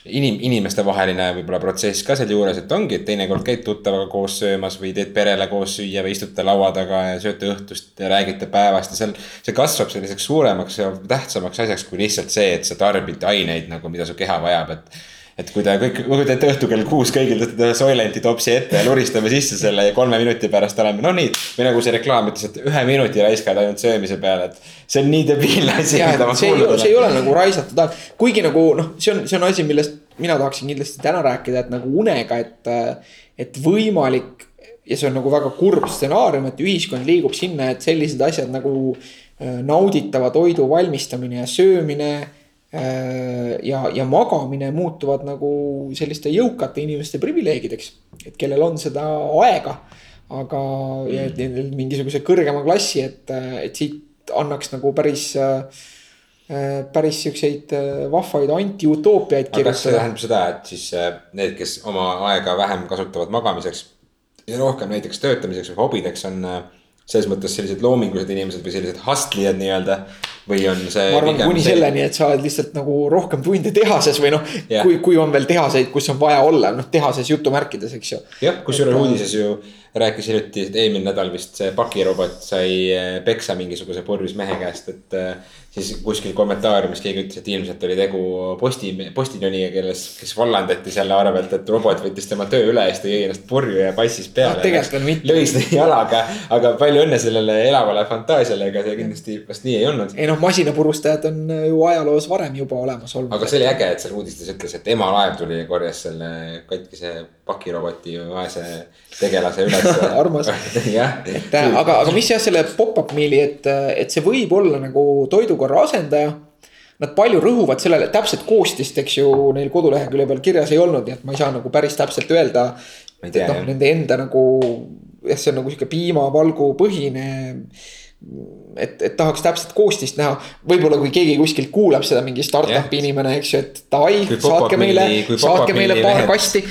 inim-, inimestevaheline võib-olla protsess ka sealjuures, et ongi, et teinekord käid tuttavaga koos söömas või teed perele koos süüa või istute laua taga ja sööte õhtust ja räägite päevast ja seal. see kasvab selliseks suuremaks ja tähtsamaks asjaks kui lihtsalt see, et sa tarbid aineid nagu, mida su keha vajab, et et kui te kõik, kui te teete õhtul kell kuus kõigil tõstate ühe Soylenti topsi ette ja luristame sisse selle ja kolme minuti pärast oleme, no nii. või nagu see reklaam ütles, et ühe minuti raiskad ainult söömise peale, et see on nii debiilne asi. see ei, see ei ole nagu raisatud aeg, kuigi nagu noh, see on, see on asi, millest mina tahaksin kindlasti täna rääkida, et nagu unega, et, et võimalik. ja see on nagu väga kurb stsenaarium, et ühiskond liigub sinna, et sellised asjad nagu äh, nauditava toidu valmistamine ja söömine ja, ja magamine muutuvad nagu selliste jõukate inimeste privileegideks, et kellel on seda aega. aga mm. mingisuguse kõrgema klassi, et, et siit annaks nagu päris äh, päris siukseid äh, vahvaid antiutoopiaid kirjutada. kas see tähendab seda, et siis need, kes oma aega vähem kasutavad magamiseks ja rohkem näiteks töötamiseks või hobideks on selles mõttes sellised loomingulised inimesed või sellised hustlijad nii-öelda või on see. ma arvan kuni see... selleni, et sa oled lihtsalt nagu rohkem tunde tehases või noh yeah., kui, kui on veel tehaseid, kus on vaja olla, noh tehases jutumärkides, eks ju. jah, kusjuures uudises ju rääkis hiljuti, et eelmine nädal vist see pakirobot sai eh, peksa mingisuguse purjus mehe käest, et eh, siis kuskil kommentaariumis keegi ütles, et ilmselt oli tegu posti, postiljon'iga, kelles, kes vallandati selle arvelt, et robot võttis tema töö üle ja siis ta jõi ennast purju ja passis peale no,. tegelikult veel mitte. lõi seda jalaga, aga palju õnne sellele elavale fantaasiale, ega see kindlasti vast nii ei olnud. ei noh, masinapurustajad on ju ajaloos varem juba olemas olnud. aga see oli äge, et seal uudistes ütles, et ema laev tuli ja korjas selle katkise pakiroboti vaese tegelase üles [LAUGHS] armas [LAUGHS] et aga, aga mis jah, selle pop-up meal'i, et, et see võib olla nagu toidukorra asendaja. Nad palju rõhuvad sellele, täpset koostist, eks ju, neil kodulehekülje peal kirjas ei olnud, nii et ma ei saa nagu päris täpselt öelda. et noh, nende enda nagu jah, see on nagu sihuke piimavalgupõhine et, et tahaks täpset koostist näha, võib-olla kui keegi kuskilt kuulab seda, mingi startup'i inimene, eks ju, et davai, saatke meile, saatke meile paar mehed. kasti.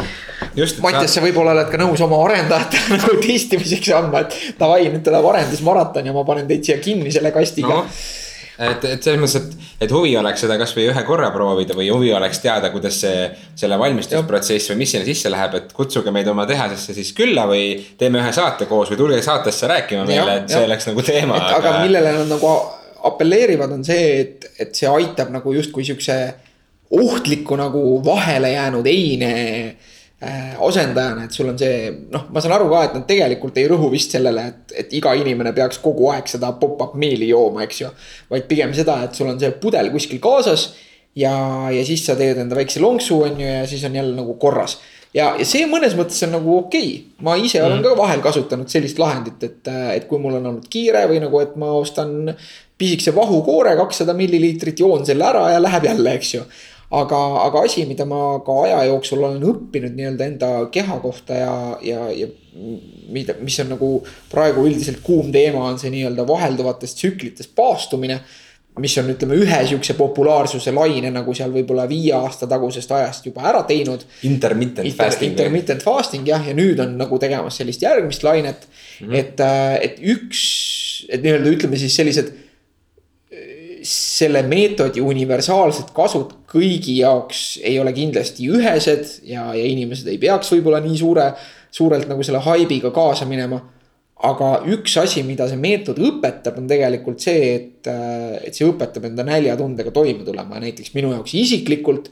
Mattias, sa võib-olla oled ka nõus oma arendajatele [LAUGHS] nagu testimiseks andma, et davai, nüüd tuleb arendusmaraton ja ma panen teid siia kinni selle kastiga no et, et selles mõttes, et, et huvi oleks seda kasvõi ühe korra proovida või huvi oleks teada, kuidas see, selle valmistusprotsess või mis sinna sisse läheb, et kutsuge meid oma tehasesse siis külla või teeme ühe saate koos või tulge saatesse rääkima meile, et see ja. oleks nagu teema. aga, aga millele nad nagu apelleerivad, on see, et, et see aitab nagu justkui siukse ohtliku nagu vahele jäänud eine asendajana, et sul on see, noh, ma saan aru ka, et nad tegelikult ei rõhu vist sellele, et, et iga inimene peaks kogu aeg seda pop-up meal'i jooma, eks ju. vaid pigem seda, et sul on see pudel kuskil kaasas ja, ja siis sa teed enda väikse lonksu, on ju, ja siis on jälle nagu korras. ja, ja see mõnes mõttes on nagu okei okay., ma ise mm. olen ka vahel kasutanud sellist lahendit, et, et kui mul on olnud kiire või nagu, et ma ostan pisikese vahukoore, kakssada milliliitrit, joon selle ära ja läheb jälle, eks ju aga, aga asi, mida ma ka aja jooksul olen õppinud nii-öelda enda keha kohta ja, ja, ja mida, mis on nagu praegu üldiselt kuum teema, on see nii-öelda vahelduvatest tsüklitest paastumine. mis on, ütleme, ühe sihukese populaarsuse laine nagu seal võib-olla viie aasta tagusest ajast juba ära teinud. Intermittent Inter, fasting. Intermittent fasting jah, ja nüüd on nagu tegemas sellist järgmist lainet mm. -hmm. et, et üks, et nii-öelda ütleme siis sellised selle meetodi universaalsed kasud kõigi jaoks ei ole kindlasti ühesed ja, ja inimesed ei peaks võib-olla nii suure, suurelt nagu selle haibiga kaasa minema. aga üks asi, mida see meetod õpetab, on tegelikult see, et, et see õpetab enda näljatundega toime tulema, näiteks minu jaoks isiklikult.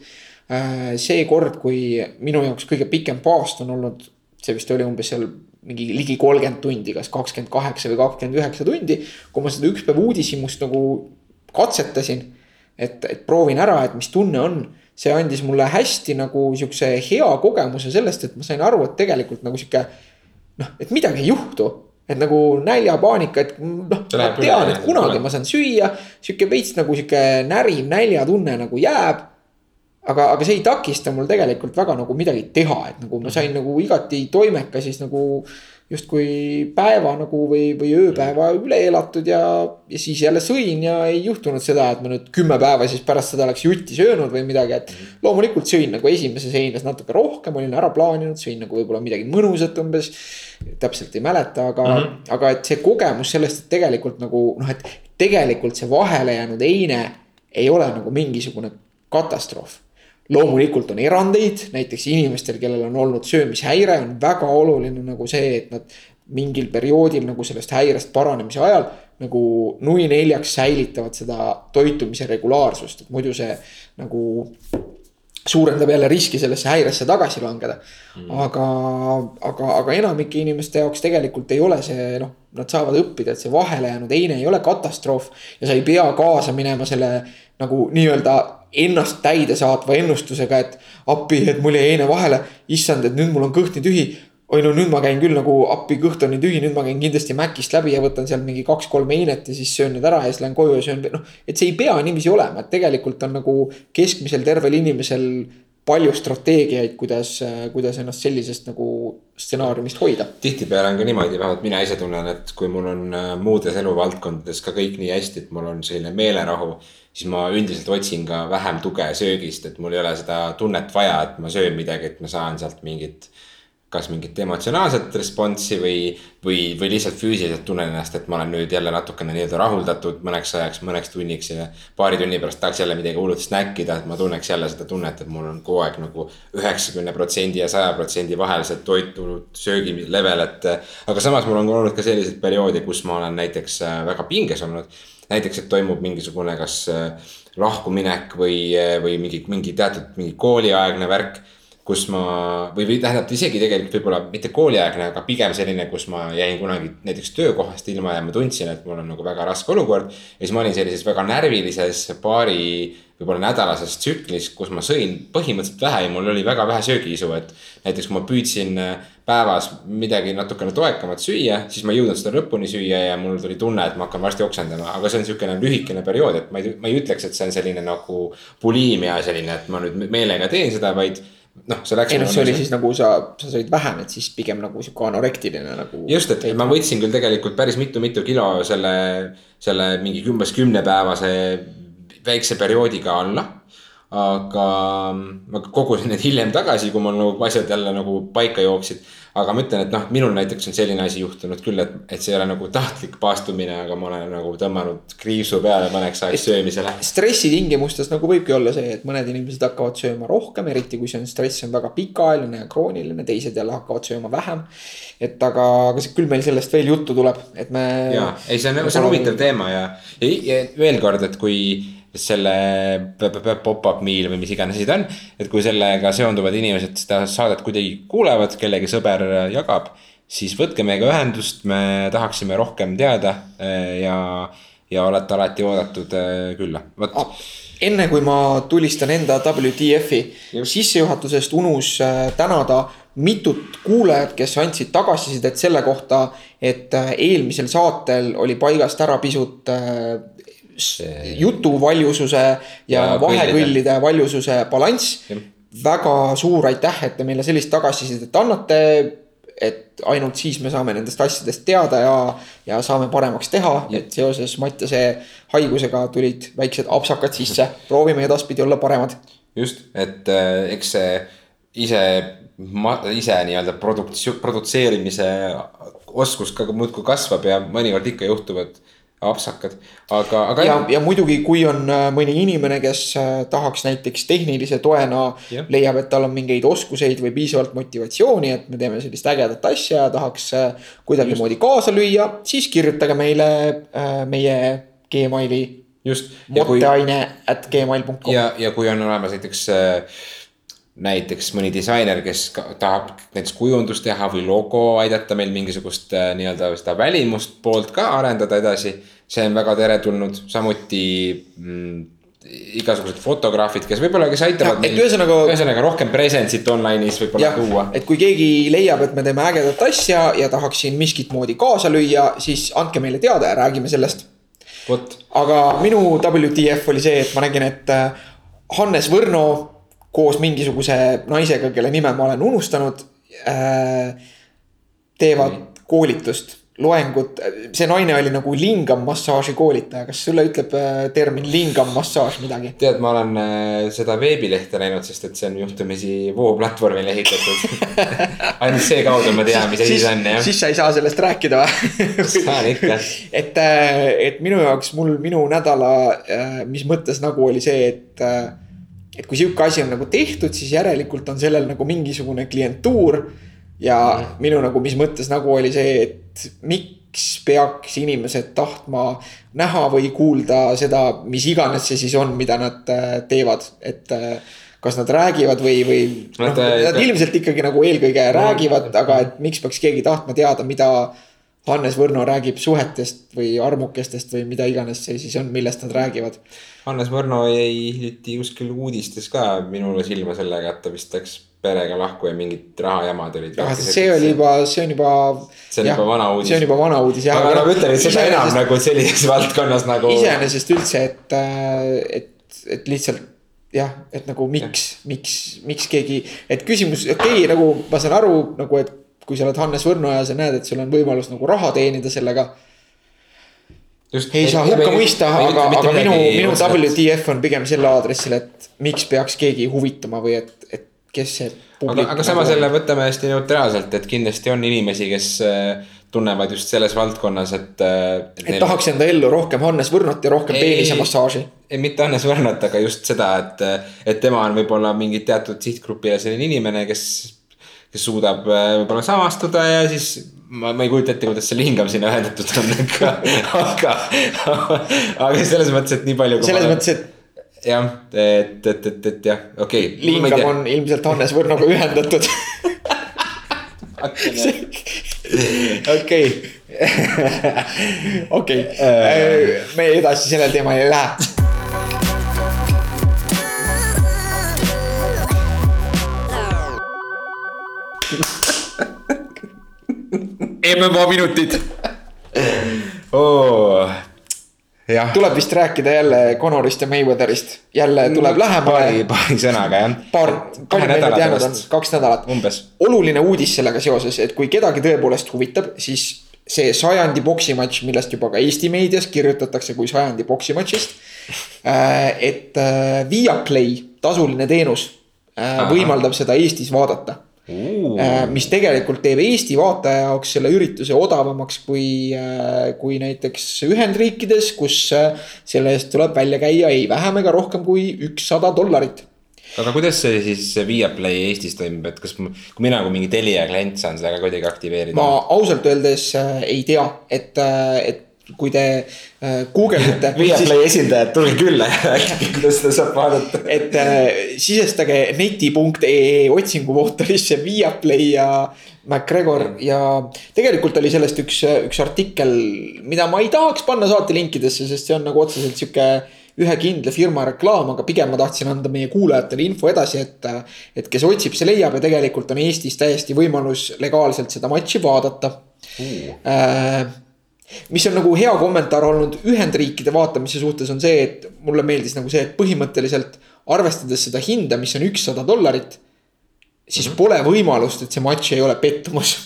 see kord, kui minu jaoks kõige pikem paast on olnud, see vist oli umbes seal mingi ligi kolmkümmend tundi, kas kakskümmend kaheksa või kakskümmend üheksa tundi. kui ma seda üks päev uudishimust nagu katsetasin. et, et proovin ära, et mis tunne on. see andis mulle hästi nagu sihukese hea kogemuse sellest, et ma sain aru, et tegelikult nagu sihuke. noh, et midagi ei juhtu et nagu näljapaanika, et noh, ma tean, et kunagi ma saan süüa, sihuke veits nagu sihuke näriv näljatunne nagu jääb. aga, aga see ei takista mul tegelikult väga nagu midagi teha, et nagu ma sain nagu igati toimeka siis nagu justkui päeva nagu või, või ööpäeva üle elatud ja, ja siis jälle sõin ja ei juhtunud seda, et ma nüüd kümme päeva siis pärast seda oleks jutti söönud või midagi, et. loomulikult sõin nagu esimeses heines natuke rohkem, olin ära plaaninud, sõin nagu võib-olla midagi mõnusat umbes. täpselt ei mäleta, aga mm, -hmm. aga et see kogemus sellest, et tegelikult nagu noh, et tegelikult see vahele jäänud heine ei ole nagu mingisugune katastroof loomulikult on erandeid, näiteks inimestel, kellel on olnud söömishäire, on väga oluline nagu see, et nad mingil perioodil nagu sellest häirest paranemise ajal nagu nui neljaks säilitavad seda toitumise regulaarsust, et muidu see nagu suurendab jälle riski sellesse häiresse tagasi langeda mm.. aga, aga, aga enamike inimeste jaoks tegelikult ei ole see noh, nad saavad õppida, et see vahele jäänud heine ei ole katastroof. ja sa ei pea kaasa minema selle nagu nii-öelda ennast täide saatva ennustusega, et appi, et mul jäi heine vahele. issand, et nüüd mul on kõht nii tühi. oi no nüüd ma käin küll nagu appi, kõht on nii tühi, nüüd ma käin kindlasti Macist läbi ja võtan seal mingi kaks-kolm heinet ja siis söön need ära ja siis lähen koju ja söön, noh. et see ei pea niiviisi olema, et tegelikult on nagu keskmisel tervel inimesel palju strateegiaid, kuidas, kuidas ennast sellisest nagu stsenaariumist hoida. tihtipeale on ka niimoodi, vähemalt mina ise tunnen, et kui mul on äh, muudes eluvaldkondades ka kõik nii hästi, et mul on selline meelerahu siis ma üldiselt otsin ka vähem tuge söögist, et mul ei ole seda tunnet vaja, et ma söön midagi, et ma saan sealt mingit. kas mingit emotsionaalset responsi või, või, või lihtsalt füüsiliselt tunnen ennast, et ma olen nüüd jälle natukene nii-öelda rahuldatud mõneks ajaks, mõneks tunniks ja. paari tunni pärast tahaks jälle midagi hullult snäkkida, et ma tunneks jälle seda tunnet, et mul on kogu aeg nagu üheksakümne protsendi ja saja protsendi vahel see toitunud söögi level, et. aga samas mul on olnud ka selliseid perioode, kus ma olen näiteks äh, väga pinges olnud näiteks, et toimub mingisugune kas äh, lahkuminek või, äh, või mingi, mingi teatud mingi kooliaegne värk. Kus ma või, või tähendab isegi tegelikult võib-olla mitte kooliaegne, aga pigem selline, kus ma jäin kunagi näiteks töökohast ilma ja ma tundsin, et mul on nagu väga raske olukord. ja siis ma olin sellises väga närvilises paari võib-olla nädalases tsüklis, kus ma sõin põhimõtteliselt vähe ja mul oli väga vähe söögiisu, et. näiteks kui ma püüdsin äh, päevas midagi natukene toekamat süüa, siis ma ei jõudnud seda lõpuni süüa ja mul tuli tunne, et ma hakkan varsti oksendama, aga see on sihukene lühikene periood, et ma ei, ma ei ütleks, et see on selline nagu buliimia selline, et ma nüüd meelega teen seda, vaid noh, see läks. ei noh, see oli siis nagu sa, sa sõid vähem, et siis pigem nagu sihuke anorektiline nagu. just, et ma võtsin küll tegelikult päris mitu-mitu kilo selle, selle mingi umbes kümnepäevase väikse perioodiga alla aga ma kogusin need hiljem tagasi, kui mul nagu asjad jälle nagu paika jooksid. Aga ma ütlen, et noh, minul näiteks on selline asi juhtunud küll, et, et see ei ole nagu tahtlik paastumine, aga ma olen nagu tõmmanud kriipsu peale mõneks ajaks söömisele. stressi tingimustes nagu võibki olla see, et mõned inimesed hakkavad sööma rohkem, eriti kui see on stress on väga pikaajaline ja krooniline, teised jälle hakkavad sööma vähem. et aga, aga küll meil sellest veel juttu tuleb, et me. ja, ei, see on, see on huvitav teema ja, ja, ja veel kord, et kui selle pop-up meal või mis iganes asi ta on. et kui sellega seonduvad inimesed seda saadet kuidagi kuulevad, kellegi sõber jagab, siis võtke meiega ühendust, me tahaksime rohkem teada eh, ja, ja olete alati oodatud eh, külla, vot ah enne kui ma tulistan enda WTF-i sissejuhatusest unus eh, tänada mitut kuulajat, kes andsid tagasisidet selle kohta, et eelmisel saatel oli paigast ära pisut jutu valjususe ja, ja vahekõllide valjususe balanss. väga suur aitäh, et te meile sellist tagasisidet annate. et ainult siis me saame nendest asjadest teada ja, ja saame paremaks teha, et seoses Mattiase haigusega tulid väiksed apsakad sisse, proovime edaspidi olla paremad. just, et äh, eks see ise, ise nii-öelda produktsioon, produtseerimise oskus ka muudkui kasvab ja mõnikord ikka juhtuvad apsakad, aga, aga. ja, ja muidugi, kui on äh, mõni inimene, kes äh, tahaks näiteks tehnilise toena yeah., leiab, et tal on mingeid oskuseid või piisavalt motivatsiooni, et me teeme sellist ägedat asja ja tahaks äh, kuidagimoodi kaasa lüüa, siis kirjutage meile meie Gmaili. just. motteaine at gmail.com. ja, ja kui on olemas näiteks näiteks mõni disainer, kes tahab näiteks kujundust teha või logo, aidata meil mingisugust nii-öelda seda välimust poolt ka arendada edasi see on väga teretulnud, samuti mm, igasugused fotograafid, kes võib-olla, kes aitavad. et ühesõnaga. ühesõnaga rohkem presence'it online'is võib-olla tuua. et kui keegi leiab, et me teeme ägedat asja ja tahaks siin miskit moodi kaasa lüüa, siis andke meile teada ja räägime sellest. aga minu WTF oli see, et ma nägin, et äh, Hannes Võrno koos mingisuguse naisega, kelle nime ma olen unustanud äh,. teevad koolitust, loengut, see naine oli nagu lingam massaaži koolitaja, kas sulle ütleb äh, termin lingam massaaž midagi? tead, ma olen äh, seda veebilehte näinud, sest et see on juhtumisi Voo platvormile ehitatud. [LAUGHS] ainult seekaudu ma tean, mis asi see on, jah. siis sa ei saa sellest rääkida või? saan ikka. [LAUGHS] et, et minu jaoks mul minu nädala, mis mõttes nagu oli see, et. Et kui sihuke asi on nagu tehtud, siis järelikult on sellel nagu mingisugune klientuur. ja mm. minu nagu, mis mõttes nagu oli see, et miks peaks inimesed tahtma näha või kuulda seda, mis iganes see siis on, mida nad äh, teevad, et äh, kas nad räägivad või, või noh Nad,, nad ilmselt ikkagi nagu eelkõige räägivad, aga et miks peaks keegi tahtma teada, mida Hannes Võrno räägib suhetest või armukestest või mida iganes see siis on, millest nad räägivad. Hannes Võrno jäi hiljuti kuskil uudistes ka minule silma sellega, et ta vist läks perega lahku ja mingid rahajamad olid. Ah, see oli juba, see on juba. See on juba vana uudis. see on juba vana uudis jah. aga ma ütlen, et seda enam nagu sellises valdkonnas nagu. iseenesest üldse, et, et, et lihtsalt jah, et nagu miks, miks, miks keegi, et küsimus, okei okay,, nagu ma saan aru nagu, et kui sa oled Hannes Võrno ja sa näed, et sul on võimalus nagu raha teenida sellega. Just, ei saa hukka mõista, aga, aga minu, minu WTF on pigem selle aadressil, et miks peaks keegi huvituma või et, et kes see. aga, aga samas jälle võtame hästi neutraalselt, et kindlasti on inimesi, kes äh, tunnevad just selles valdkonnas, et. et neil... tahaks enda ellu rohkem Hannes Võrnot ja rohkem peenisemassaaži. ei, mitte Hannes Võrnot, aga just seda, et, et tema on võib-olla mingi teatud sihtgrupi ja selline inimene, kes, kes suudab võib-olla samastuda ja siis ma, ma ei kujuta ette, kuidas see lingam sinna ühendatud on, aga, aga, aga selles mõttes, et nii palju. selles mõttes, et jah, et, et, et, et jah, okei okay.. lingam on ilmselt Hannes Võrnoga ühendatud. okei, [LAUGHS] okei, me edasi sellel teemal ei lähe. MMA minutid oh.. tuleb vist rääkida jälle Conorist ja Mayweatherist, jälle tuleb lähemale paari, paari sõnaga jah. paar, palju meil nüüd jäänud on, kaks nädalat. oluline uudis sellega seoses, et kui kedagi tõepoolest huvitab, siis see sajandi poksimatš, millest juba ka Eesti meedias kirjutatakse kui sajandi poksimatšist. et äh, Viaplay, tasuline teenus, võimaldab seda Eestis vaadata. Mis tegelikult teeb Eesti vaataja jaoks selle ürituse odavamaks kui, kui näiteks Ühendriikides, kus selle eest tuleb välja käia ei vähem ega rohkem kui ükssada dollarit aga kuidas see siis Viaplay Eestis toimub, et kas, kui mina kui mingi Telia klient saan seda ka kuidagi aktiveerida? ma ausalt öeldes äh, ei tea, et, et kui te äh, guugeldate. [LAUGHS] Viaplay esindajad, tulge külla ja [LAUGHS] rääkige, kuidas seda saab vaadata. et äh, sisestage neti.ee otsingumootorisse Viaplay ja MacGregor ja tegelikult oli sellest üks, üks artikkel, mida ma ei tahaks panna saatelinkidesse, sest see on nagu otseselt sihuke ühe kindla firma reklaam, aga pigem ma tahtsin anda meie kuulajatele info edasi, et. et kes otsib, see leiab ja tegelikult on Eestis täiesti võimalus legaalselt seda matši vaadata uh. Mis on nagu hea kommentaar olnud Ühendriikide vaatamise suhtes on see, et mulle meeldis nagu see, et põhimõtteliselt arvestades seda hinda, mis on ükssada dollarit. siis mm -hmm. pole võimalust, et see matš ei ole pettumus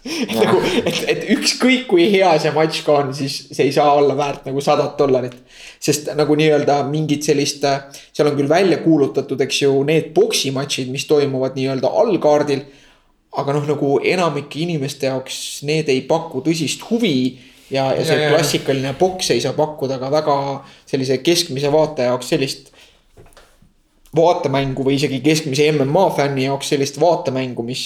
[LAUGHS] et nagu, et, et ükskõik kui hea see matš ka on, siis see ei saa olla väärt nagu sadat dollarit. sest nagu nii-öelda mingit sellist, seal on küll välja kuulutatud, eks ju, need poksimatšid, mis toimuvad nii-öelda allkaardil. aga noh, nagu enamike inimeste jaoks need ei paku tõsist huvi ja, ja see ja, klassikaline poks ei saa pakkuda ka väga sellise keskmise vaataja jaoks sellist vaatemängu või isegi keskmise MMA fänni jaoks sellist vaatemängu, mis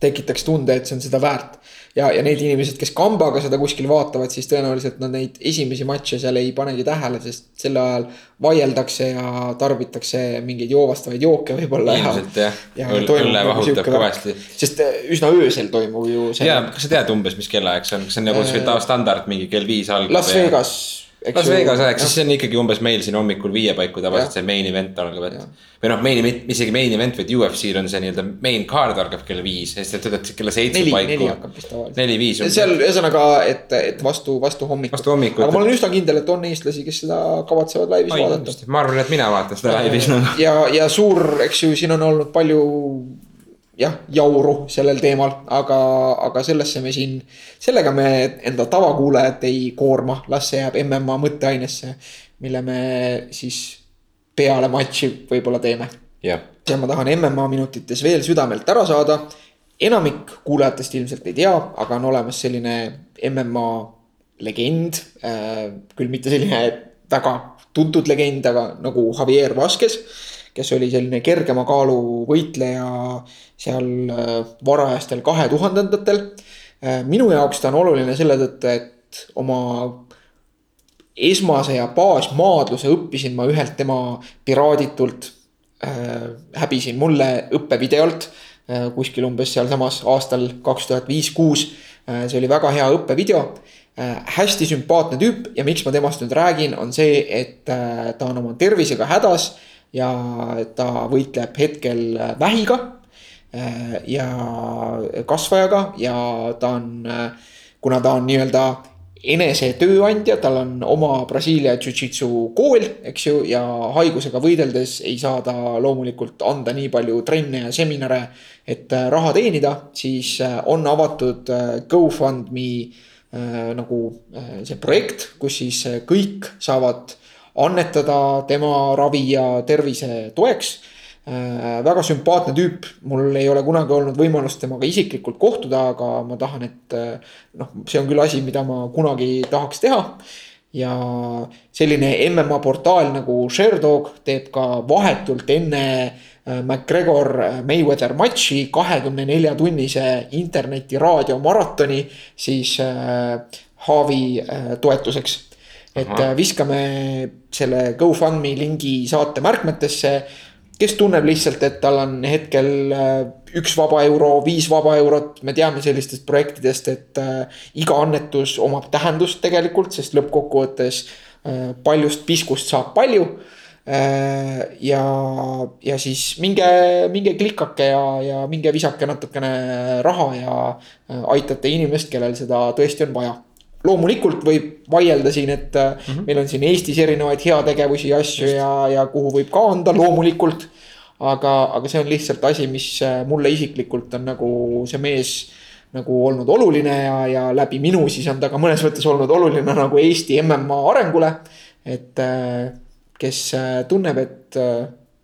tekitaks tunde, et see on seda väärt. ja, ja need inimesed, kes kambaga seda kuskil vaatavad, siis tõenäoliselt nad neid esimesi matše seal ei panegi tähele, sest sel ajal vaieldakse ja tarbitakse mingeid joovastavaid jooke võib-olla. ilmselt jah ja, õlle vahutab kõvasti. sest üsna öösel toimub ju see. ja, kas sa tead umbes, mis kellaaeg see on, kas see on nagu sihuke standard mingi kell viis algab? Las Vegas Las Vegas aeg, siis see on ikkagi umbes meil siin hommikul viie paiku tavaliselt see main event algab, et. või noh, main event, isegi main event, vaid UFC-l on see nii-öelda main card algab kell viis, sest et ütled kella seitse paiku. neli hakkab vist tavaliselt. neli-viis. seal ühesõnaga, et, et vastu, vastu hommikut. vastu hommikut. aga ma olen üsna kindel, et on eestlasi, kes seda kavatsevad laivis Ai, vaadata. ma arvan, et mina vaatan seda laivis nagu. ja, ja suur, eks ju, siin on olnud palju jah, jauru sellel teemal, aga, aga sellesse me siin, sellega me enda tavakuulajat ei koorma, las see jääb MMA mõtteainesse, mille me siis peale matši võib-olla teeme. jah, ja ma tahan MMA minutites veel südamelt ära saada. enamik kuulajatest ilmselt ei tea, aga on olemas selline MMA legend äh,. küll mitte selline väga tuntud legend, aga nagu Javier Vasquez kes oli selline kergema kaalu võitleja seal äh, varajastel kahe tuhandendatel. Äh, minu jaoks ta on oluline selle tõttu, et oma esmase ja baasmaadluse õppisin ma ühelt tema piraaditult äh,. häbisin mulle õppevideolt äh, kuskil umbes sealsamas aastal kaks tuhat viis, kuus äh,. see oli väga hea õppevideo äh,. hästi sümpaatne tüüp ja miks ma temast nüüd räägin, on see, et äh, ta on oma tervisega hädas ja ta võitleb hetkel vähiga äh, ja kasvajaga ja ta on, äh, kuna ta on nii-öelda enese tööandja, tal on oma Brasiilia jujitsu kool, eks ju, ja haigusega võideldes ei saa ta loomulikult anda nii palju trenne ja seminare, et äh, raha teenida, siis on avatud GoFundMe nagu see projekt, kus siis kõik saavad annetada tema ravi ja tervise toeks äh,. väga sümpaatne tüüp, mul ei ole kunagi olnud võimalust temaga isiklikult kohtuda, aga ma tahan, et äh, noh, see on küll asi, mida ma kunagi tahaks teha. ja selline MMA portaal nagu Sherdog teeb ka vahetult enne äh, McGregor Mayweather matši kahekümne nelja tunnise interneti raadiomaratoni siis Haavi toetuseks et Aha. Äh, viskame selle GoFundMe lingi saate märkmetesse. kes tunneb lihtsalt, et tal on hetkel äh, üks vaba euro, viis vaba eurot, me teame sellistest projektidest, et äh, iga annetus omab tähendust tegelikult, sest lõppkokkuvõttes paljust piskust saab palju ja, ja siis minge, minge klikake ja, ja minge visake natukene raha ja aitate inimest, kellel seda tõesti on vaja loomulikult võib vaielda siin, et mm -hmm. meil on siin Eestis erinevaid heategevusi ja asju Just. ja, ja kuhu võib ka anda, loomulikult. aga, aga see on lihtsalt asi, mis äh, mulle isiklikult on nagu see mees nagu olnud oluline ja, ja läbi minu siis on ta ka mõnes mõttes olnud oluline nagu Eesti MMA arengule. et äh, kes tunneb, et,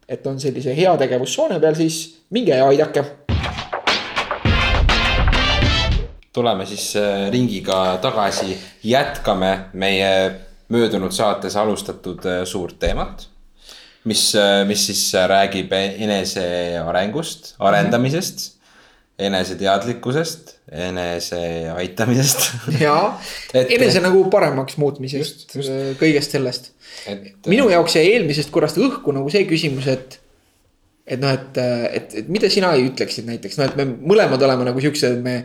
et on sellise heategevussoone peal, siis minge ja aidake tuleme siis äh, ringiga tagasi, jätkame meie möödunud saates alustatud äh, suurt teemat. mis, äh, mis siis räägib enesearengust, arendamisest, eneseteadlikkusest, enese aitamisest. [LAUGHS] et..., enese nagu paremaks muutmisest, kõigest sellest. Minu jaoks jäi eelmisest korrast õhku nagu see küsimus, et et noh, et, et, et mida sina ütleksid näiteks, noh, et me mõlemad oleme nagu siuksed, me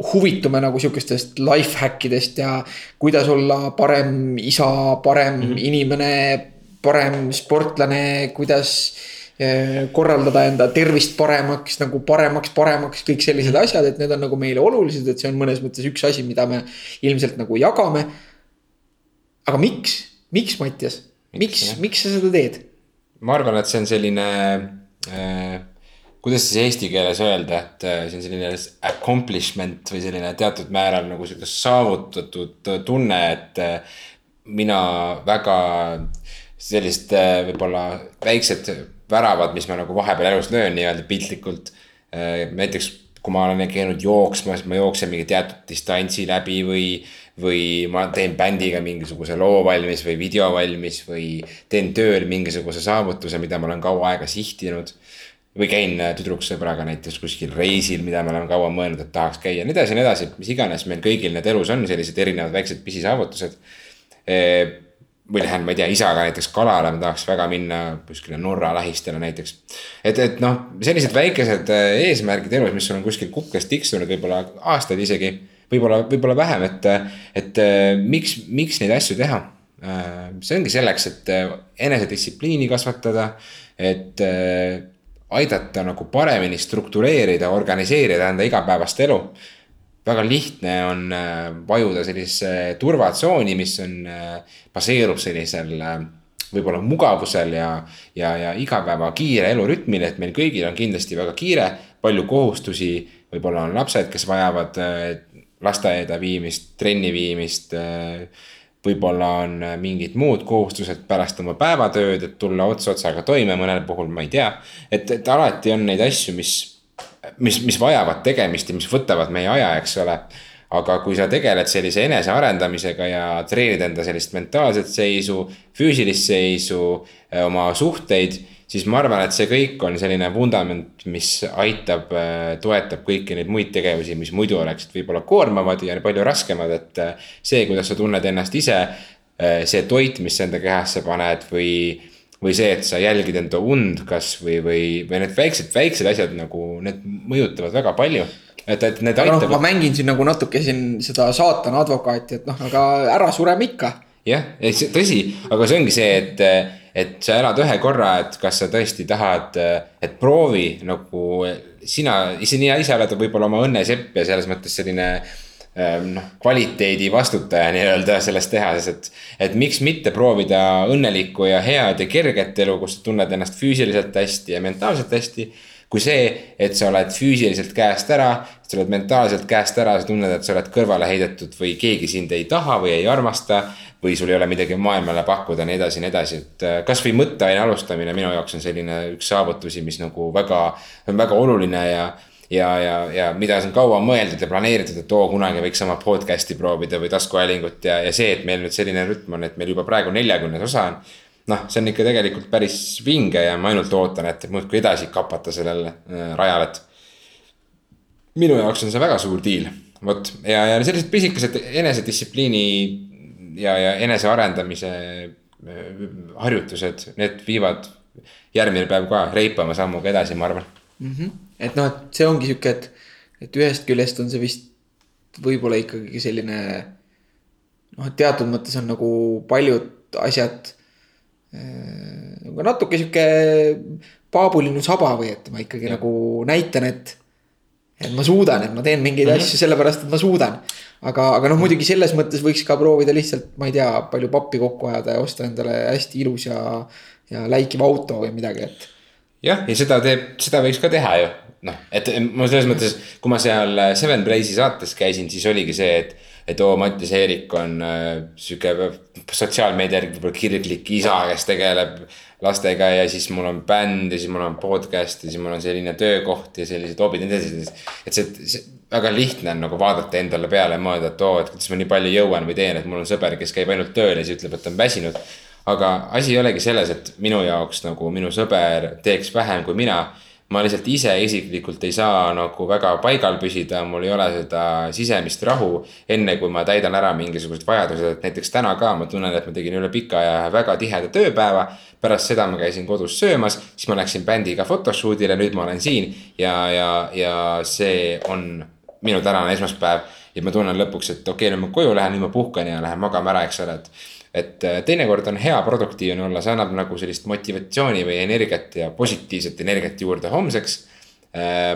huvitume nagu sihukestest life hack idest ja kuidas olla parem isa, parem mm -hmm. inimene, parem sportlane, kuidas eh, korraldada enda tervist paremaks, nagu paremaks, paremaks, kõik sellised mhm. asjad, et need on nagu meile olulised, et see on mõnes mõttes üks asi, mida me ilmselt nagu jagame. aga miks, miks, Mattias, miks, miks sa seda teed? ma arvan, et see on selline äh kuidas siis eesti keeles öelda, et äh, see on selline accomplishment või selline teatud määral nagu sihuke saavutatud tunne, et äh, mina väga sellist äh, võib-olla väiksed väravad, mis ma nagu vahepeal elus löön nii-öelda piltlikult. näiteks kui ma olen käinud jooksmas, ma jooksen mingi teatud distantsi läbi või, või ma teen bändiga mingisuguse loo valmis või video valmis või teen tööl mingisuguse saavutuse, mida ma olen kaua aega sihtinud või käin äh, tüdruksõbraga näiteks kuskil reisil, mida me oleme kaua mõelnud, et tahaks käia, nii edasi ja nii edasi, mis iganes meil kõigil need elus on, sellised erinevad väiksed pisisaavutused. või lähen, ma ei tea, isaga näiteks kalale, ma tahaks väga minna kuskile Norra lähistele näiteks. et, et noh, sellised väikesed äh, eesmärgid elus, mis sul on kuskil kuklas tiksunud võib-olla aastaid isegi. võib-olla, võib-olla vähem, et, et äh, miks, miks neid asju teha see ongi selleks, et enesedistsipliini kasvatada, et aidata nagu paremini struktureerida, organiseerida enda igapäevast elu. väga lihtne on äh, vajuda sellisesse turvatsooni, mis on, äh, baseerub sellisel äh, võib-olla mugavusel ja, ja, ja igapäeva kiire elurütmil, et meil kõigil on kindlasti väga kiire, palju kohustusi. võib-olla on lapsed, kes vajavad lasteaeda viimist, trenni viimist võib-olla on mingid muud kohustused pärast oma päevatööd, et tulla ots otsaga toime, mõnel puhul ma ei tea. et, et alati on neid asju, mis, mis, mis vajavad tegemist ja mis võtavad meie aja, eks ole aga kui sa tegeled sellise enesearendamisega ja treenid enda sellist mentaalset seisu, füüsilist seisu, eh, oma suhteid, siis ma arvan, et see kõik on selline vundament, mis aitab, eh, toetab kõiki neid muid tegevusi, mis muidu oleksid võib-olla koormavad ja palju raskemad, et eh, see, kuidas sa tunned ennast ise, see toit, mis sa enda kehasse paned või või see, et sa jälgid enda und kas või, või, või need väiksed, väiksed asjad nagu need mõjutavad väga palju et, et need aitavad no,. ma mängin siin nagu natuke siin seda saatana advokaati, et noh, aga ära sureme ikka. jah, tõsi, aga see ongi see, et, et sa elad ühe korra, et kas sa tõesti tahad, et proovi nagu sina, sina ise oled võib-olla oma õnne sepp ja selles mõttes selline ähm, noh, kvaliteedi vastutaja nii-öelda selles tehases, et. et miks mitte proovida õnnelikku ja head ja kerget elu, kus sa tunned ennast füüsiliselt hästi ja mentaalselt hästi kui see, et sa oled füüsiliselt käest ära, sa oled mentaalselt käest ära, sa tunned, et sa oled kõrvale heidetud või keegi sind ei taha või ei armasta. või sul ei ole midagi maailmale pakkuda, nii edasi, nii edasi, et äh, kasvõi mõtteaine alustamine minu jaoks on selline üks saavutusi, mis nagu väga, on väga oluline ja ja, ja, ja mida on kaua mõeldud ja planeeritud, et oo, kunagi võiks oma podcast'i proovida või taskuhäälingut ja, ja see, et meil nüüd selline rütm on, et meil juba praegu neljakümnes osa on noh, see on ikka tegelikult päris vinge ja ma ainult ootan, et muudkui edasi kapata sellel äh, rajal, et. minu jaoks on see väga suur deal, vot ja, ja sellised pisikesed enesedistsipliini ja, ja enesearendamise äh, harjutused, need viivad järgmine päev ka reipama sammuga edasi, ma arvan mm. -hmm. et noh, et see ongi sihuke, et, et ühest küljest on see vist võib-olla ikkagi selline. noh, et teatud mõttes on nagu paljud asjad aga natuke sihuke paabulinnu saba või et ma ikkagi ja. nagu näitan, et. et ma suudan, et ma teen mingeid mm -hmm. asju sellepärast, et ma suudan. aga, aga noh, muidugi selles mõttes võiks ka proovida lihtsalt, ma ei tea, palju pappi kokku ajada ja osta endale hästi ilus ja, ja läikiv auto või midagi, et. jah, ja seda teeb, seda võiks ka teha ju, noh, et ma selles mõttes, kui ma seal Seven Blaze'i saates käisin, siis oligi see, et et oo, Mattias Eerik on äh, sihuke sotsiaalmeedia järgi võib-olla kirglik isa, kes tegeleb lastega ja siis mul on bänd ja siis mul on podcast ja siis mul on selline töökoht ja sellised hobid ja nii edasi. et see, see väga lihtne on nagu vaadata endale peale ja mõelda, et oo, et kuidas ma nii palju jõuan või teen, et mul on sõber, kes käib ainult tööl ja siis ütleb, et on väsinud. aga asi ei olegi selles, et minu jaoks nagu minu sõber teeks vähem kui mina ma lihtsalt ise isiklikult ei saa nagu väga paigal püsida, mul ei ole seda sisemist rahu. enne kui ma täidan ära mingisugused vajadused, et näiteks täna ka ma tunnen, et ma tegin üle pika aja väga tiheda tööpäeva. pärast seda ma käisin kodus söömas, siis ma läksin bändiga photoshoot'ile, nüüd ma olen siin ja, ja, ja see on minu tänane esmaspäev. ja ma tunnen lõpuks, et okei okay,, nüüd ma koju lähen, nüüd ma puhkan ja lähen magama ära, eks ole, et et äh, teinekord on hea produktiivne olla, see annab nagu sellist motivatsiooni või energiat ja positiivset energiat juurde homseks. Äh,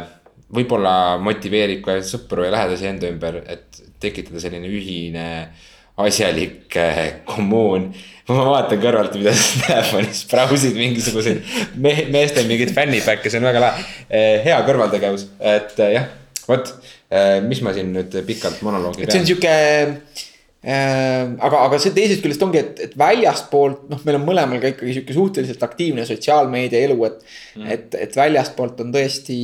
võib-olla motiveerib ka sõpru ja lähedasi enda ümber, et tekitada selline ühine asjalik äh, kommuun. ma vaatan kõrvalt, mida sa telefonis brausid mingisuguseid me meeste mingeid fännipäkke, see on väga lahe. hea kõrvaltegevus, et jah, vot, mis ma siin nüüd pikalt monoloogi pean. see on sihuke aga, aga see teisest küljest ongi, et, et väljastpoolt, noh, meil on mõlemal ka ikkagi sihuke suhteliselt aktiivne sotsiaalmeedia elu, et mm.. et, et väljastpoolt on tõesti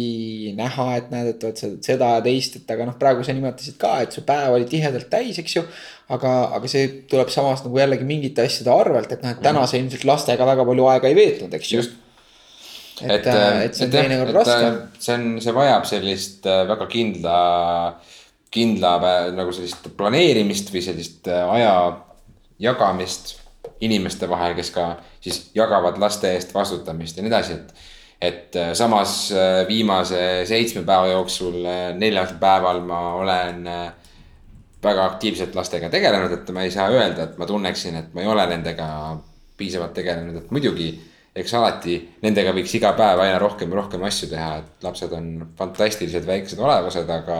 näha, et näed, et oled seda ja teist, et aga noh, praegu sa nimetasid ka, et su päev oli tihedalt täis, eks ju. aga, aga see tuleb samas nagu jällegi mingite asjade arvelt, et noh, et täna sa ilmselt lastega väga palju aega ei veetnud, eks ju. et, et, et see on teinekord raske. see on, see vajab sellist äh, väga kindla kindla nagu sellist planeerimist või sellist äh, aja jagamist inimeste vahel, kes ka siis jagavad laste eest vastutamist ja nii edasi, et. et äh, samas äh, viimase seitsme päeva jooksul, neljal päeval ma olen väga aktiivselt lastega tegelenud, et ma ei saa öelda, et ma tunneksin, et ma ei ole nendega piisavalt tegelenud, et muidugi eks alati nendega võiks iga päev aina rohkem ja rohkem asju teha, et lapsed on fantastilised väiksed olevused, aga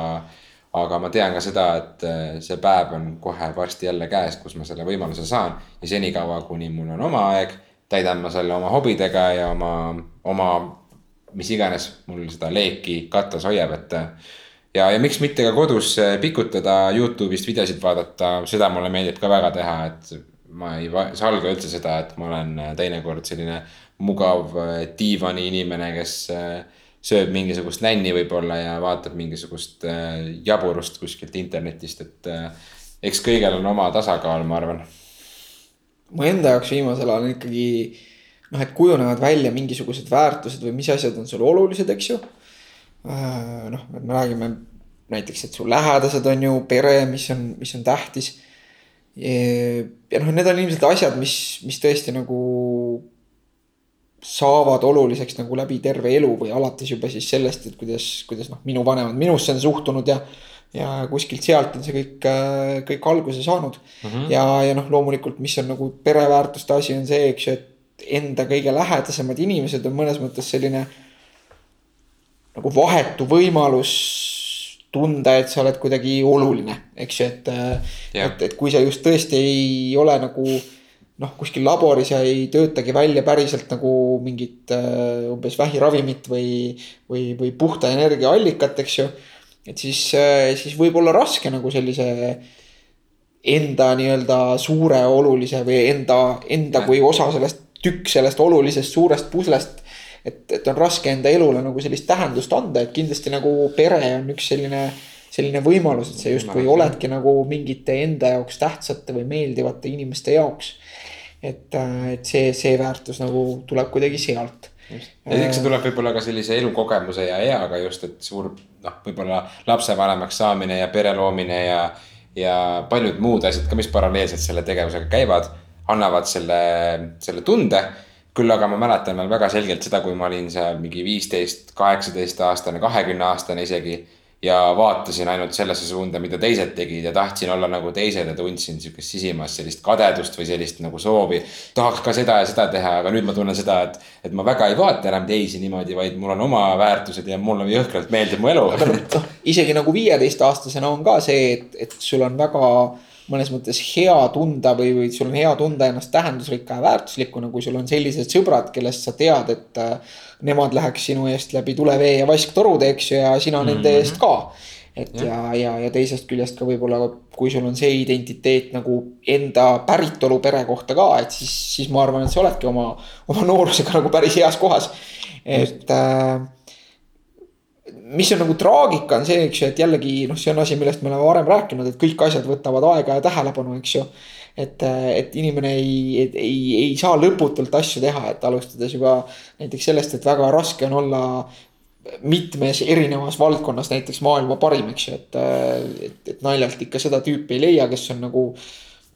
aga ma tean ka seda, et äh, see päev on kohe varsti jälle käes, kus ma selle võimaluse saan ja senikaua, kuni mul on oma aeg, täidan ma selle oma hobidega ja oma, oma, mis iganes mul seda leeki katus hoiab, et. ja, ja miks mitte ka kodus pikutada, Youtube'ist videosid vaadata, seda mulle meeldib ka väga teha, et ma ei salga üldse seda, et ma olen teinekord selline mugav diivani inimene, kes sööb mingisugust nänni võib-olla ja vaatab mingisugust jaburust kuskilt internetist, et eks kõigel on oma tasakaal, ma arvan mu enda jaoks viimasel ajal on ikkagi noh, et kujunevad välja mingisugused väärtused või mis asjad on sulle olulised, eks ju. Äh, noh, et me räägime näiteks, et su lähedased on ju pere, mis on, mis on tähtis. ja noh, need on ilmselt asjad, mis, mis tõesti nagu saavad oluliseks nagu läbi terve elu või alates juba siis sellest, et kuidas, kuidas noh, minu vanemad minusse on suhtunud ja ja kuskilt sealt on see kõik, äh, kõik alguse saanud mm. -hmm. ja, ja noh, loomulikult, mis on nagu pereväärtuste asi, on see, eks ju, et enda kõige lähedasemad inimesed on mõnes mõttes selline nagu vahetu võimalus tunda, et sa oled kuidagi oluline, eks ju, et yeah.. Äh, et, et kui sa just tõesti ei ole nagu noh, kuskil laboris ja ei töötagi välja päriselt nagu mingit äh, umbes vähiravimit või, või, või puhta energiaallikat, eks ju et siis, äh, siis võib olla raske nagu sellise enda nii-öelda suure olulise või enda, enda kui osa sellest, tükk sellest olulisest suurest puslest. et, et on raske enda elule nagu sellist tähendust anda, et kindlasti nagu pere on üks selline, selline võimalus, et sa justkui oledki nagu mingite enda jaoks tähtsate või meeldivate inimeste jaoks. Et, äh, et see, see väärtus nagu tuleb kuidagi sealt ja eks see tuleb võib-olla ka sellise elukogemuse ja eaga just, et suur noh, võib-olla lapsevanemaks saamine ja pere loomine ja. ja paljud muud asjad ka, mis paralleelselt selle tegevusega käivad, annavad selle, selle tunde. küll aga ma mäletan veel väga selgelt seda, kui ma olin seal mingi viisteist, kaheksateist aastane, kahekümne aastane isegi ja vaatasin ainult sellesse suunda, mida teised tegid ja tahtsin olla nagu teised ja tundsin sihukest sisimas sellist kadedust või sellist nagu soovi. tahaks ka seda ja seda teha, aga nüüd ma tunnen seda, et, et ma väga ei vaata enam teisi niimoodi, vaid mul on oma väärtused ja mulle jõhkralt meeldib mu elu. noh, isegi nagu viieteistaastasena on ka see, et, et sul on väga mõnes mõttes hea tunda või, või sul on hea tunda ennast tähendusrikka ja väärtuslikuna, kui sul on sellised sõbrad, kellest sa tead, et nemad läheks sinu eest läbi tule, vee ja vasktorude, eks ju, ja sina mm -hmm. nende eest ka. et ja, ja, ja, ja teisest küljest ka võib-olla, kui sul on see identiteet nagu enda päritolu pere kohta ka, et siis, siis ma arvan, et sa oledki oma, oma noorusega nagu päris heas kohas. et äh, mis on nagu traagika, on see, eks ju, et jällegi noh, see on asi, millest me oleme varem rääkinud, et kõik asjad võtavad aega ja tähelepanu, eks ju et, et inimene ei, ei, ei saa lõputult asju teha, et alustades juba näiteks sellest, et väga raske on olla mitmes erinevas valdkonnas näiteks maailma parim, eks ju, et, et, et naljalt ikka seda tüüpi ei leia, kes on nagu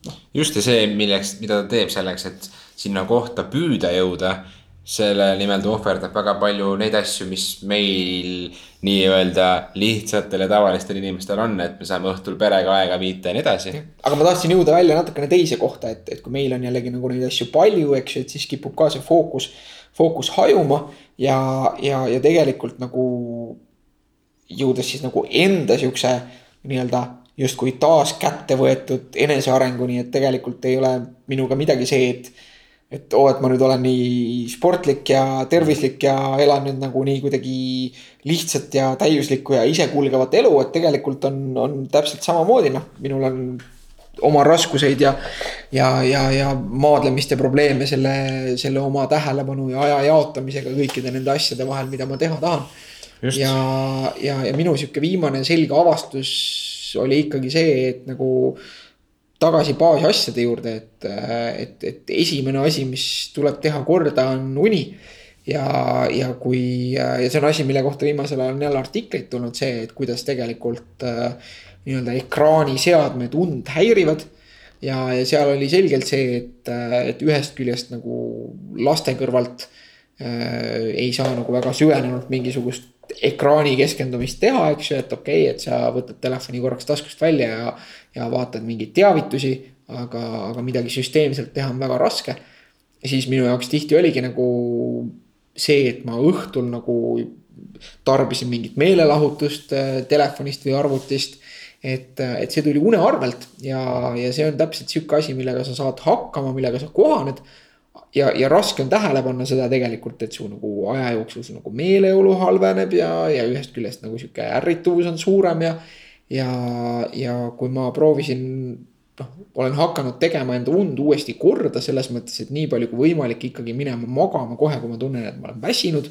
noh. just ja see, milleks, mida ta teeb selleks, et sinna kohta püüda jõuda selle nimel ta ohverdab väga palju neid asju, mis meil nii-öelda lihtsatel ja tavalistel inimestel on, et me saame õhtul perega aega viita ja nii edasi. aga ma tahtsin jõuda välja natukene teise kohta, et, et kui meil on jällegi nagu neid asju palju, eks ju, et siis kipub ka see fookus, fookus hajuma ja, ja, ja tegelikult nagu jõudes siis nagu enda siukse nii-öelda justkui taas kätte võetud enesearenguni, et tegelikult ei ole minuga midagi see, et et oo, et ma nüüd olen nii sportlik ja tervislik ja elan nüüd nagu nii kuidagi lihtsat ja täiuslikku ja isekulgevat elu, et tegelikult on, on täpselt samamoodi, noh, minul on oma raskuseid ja, ja, ja, ja maadlemist ja probleeme selle, selle oma tähelepanu ja aja jaotamisega kõikide nende asjade vahel, mida ma teha tahan. ja, ja, ja minu sihuke viimane selge avastus oli ikkagi see, et nagu tagasi baasasjade juurde, et, et, et esimene asi, mis tuleb teha korda, on uni. ja, ja kui, ja see on asi, mille kohta viimasel ajal on jälle artikleid tulnud, see, et kuidas tegelikult äh, nii-öelda ekraaniseadmed und häirivad. ja, ja seal oli selgelt see, et, et ühest küljest nagu laste kõrvalt äh, ei saa nagu väga süvenenult mingisugust ekraani keskendumist teha, eks ju, et okei okay,, et sa võtad telefoni korraks taskust välja ja, ja vaatad mingeid teavitusi, aga, aga midagi süsteemselt teha on väga raske. ja siis minu jaoks tihti oligi nagu see, et ma õhtul nagu tarbisin mingit meelelahutust äh, telefonist või arvutist. et, äh, et see tuli une arvelt ja, ja see on täpselt sihuke asi, millega sa saad hakkama, millega sa kohaned. Ja, ja raske on tähele panna seda tegelikult, et su nagu aja jooksul su nagu meeleolu halveneb ja, ja ühest küljest nagu sihuke ärrituvus on suurem ja. ja, ja kui ma proovisin noh, olen hakanud tegema enda und uuesti korda selles mõttes, et nii palju kui võimalik ikkagi minema magama kohe, kui ma tunnen, et ma olen väsinud.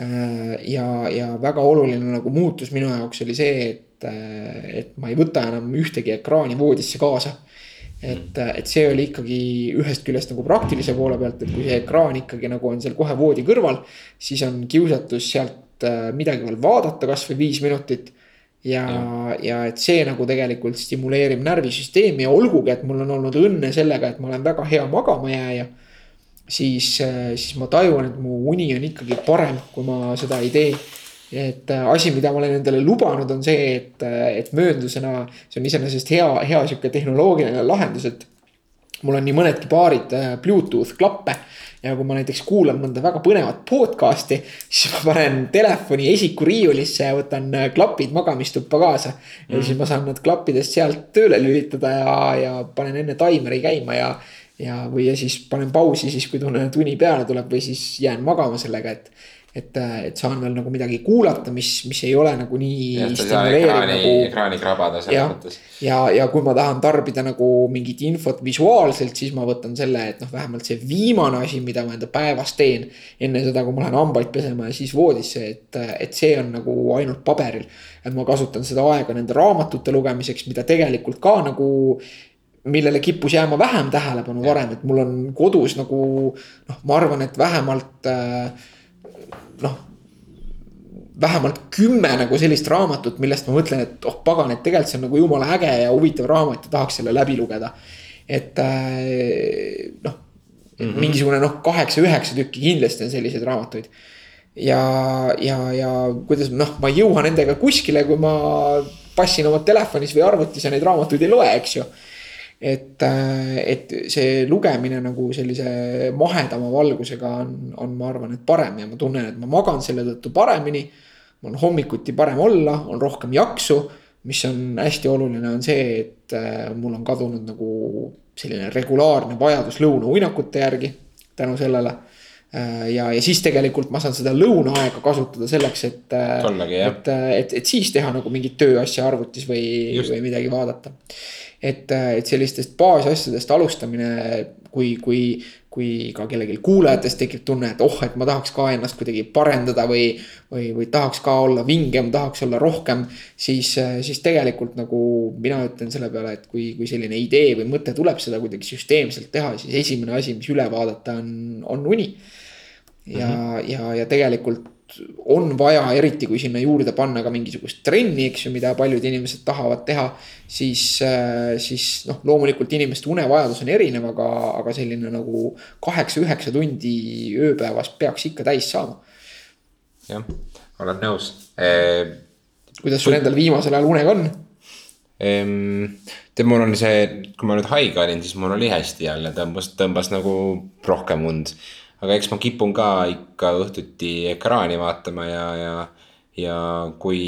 Äh, ja, ja väga oluline nagu muutus minu jaoks oli see, et, et ma ei võta enam ühtegi ekraani voodisse kaasa et, et see oli ikkagi ühest küljest nagu praktilise poole pealt, et kui see ekraan ikkagi nagu on seal kohe voodi kõrval, siis on kiusatus sealt äh, midagi veel vaadata, kasvõi viis minutit. ja, ja., ja et see nagu tegelikult stimuleerib närvisüsteemi ja olgugi, et mul on olnud õnne sellega, et ma olen väga hea magamajääja. siis, äh, siis ma tajun, et mu uni on ikkagi parem, kui ma seda ei tee et äh, asi, mida ma olen endale lubanud, on see, et, äh, et mööndusena, see on iseenesest hea, hea sihuke tehnoloogiline lahendus, et. mul on nii mõnedki paarid äh, Bluetooth klappe ja kui ma näiteks kuulan mõnda väga põnevat podcast'i, siis ma panen telefoni esikuriiulisse ja võtan klapid magamistuppa kaasa mm.. ja siis ma saan nad klappidest sealt tööle lülitada ja, ja panen enne taimeri käima ja. ja, või ja siis panen pausi siis, kui tunnen, et uni peale tuleb või siis jään magama sellega, et et, et saan veel nagu midagi kuulata, mis, mis ei ole nagu nii. ekraani nagu..., ekraani krabada selles mõttes. ja, ja kui ma tahan tarbida nagu mingit infot visuaalselt, siis ma võtan selle, et noh, vähemalt see viimane asi, mida ma enda päevas teen. enne seda, kui ma lähen hambaid pesema ja siis voodisse, et, et see on nagu ainult paberil. et ma kasutan seda aega nende raamatute lugemiseks, mida tegelikult ka nagu millele kippus jääma vähem tähelepanu varem, et mul on kodus nagu noh, ma arvan, et vähemalt äh, noh vähemalt kümme nagu sellist raamatut, millest ma mõtlen, et oh pagan, et tegelikult see on nagu jumala äge ja huvitav raamat ja tahaks selle läbi lugeda. et äh, noh mm -hmm., mingisugune noh, kaheksa-üheksa tükki kindlasti on selliseid raamatuid. ja, ja, ja kuidas noh, ma ei jõua nendega kuskile, kui ma passin oma telefonis või arvutis ja neid raamatuid ei loe, eks ju et, äh, et see lugemine nagu sellise mahedama valgusega on, on, ma arvan, et parem ja ma tunnen, et ma magan selle tõttu paremini. mul on hommikuti parem olla, on rohkem jaksu, mis on hästi oluline, on see, et äh, mul on kadunud nagu selline regulaarne vajadus lõunauinakute järgi tänu sellele ja, ja siis tegelikult ma saan seda lõunaaega kasutada selleks, et, et, et, et siis teha nagu mingit tööasja arvutis või, või midagi vaadata et, et sellistest baasasjadest alustamine, kui, kui, kui ka kellelgi kuulajatest tekib tunne, et oh, et ma tahaks ka ennast kuidagi parendada või. või, või tahaks ka olla vingem, tahaks olla rohkem, siis, siis tegelikult nagu mina ütlen selle peale, et kui, kui selline idee või mõte tuleb seda kuidagi süsteemselt teha, siis esimene asi, mis üle vaadata, on, on uni. Ja mm, -hmm. ja, ja tegelikult on vaja, eriti kui sinna juurde panna ka mingisugust trenni, eks ju, mida paljud inimesed tahavad teha. siis, äh, siis noh, loomulikult inimeste unevajadus on erinev, aga, aga selline nagu kaheksa-üheksa tundi ööpäevas peaks ikka täis saama. jah, olen nõus e.... kuidas sul endal viimasel ajal unega on? tead, mul on see, kui ma nüüd haige olin, siis mul oli hästi jälle, tõmbas, tõmbas nagu rohkem und aga eks ma kipun ka ikka õhtuti ekraani vaatama ja, ja, ja kui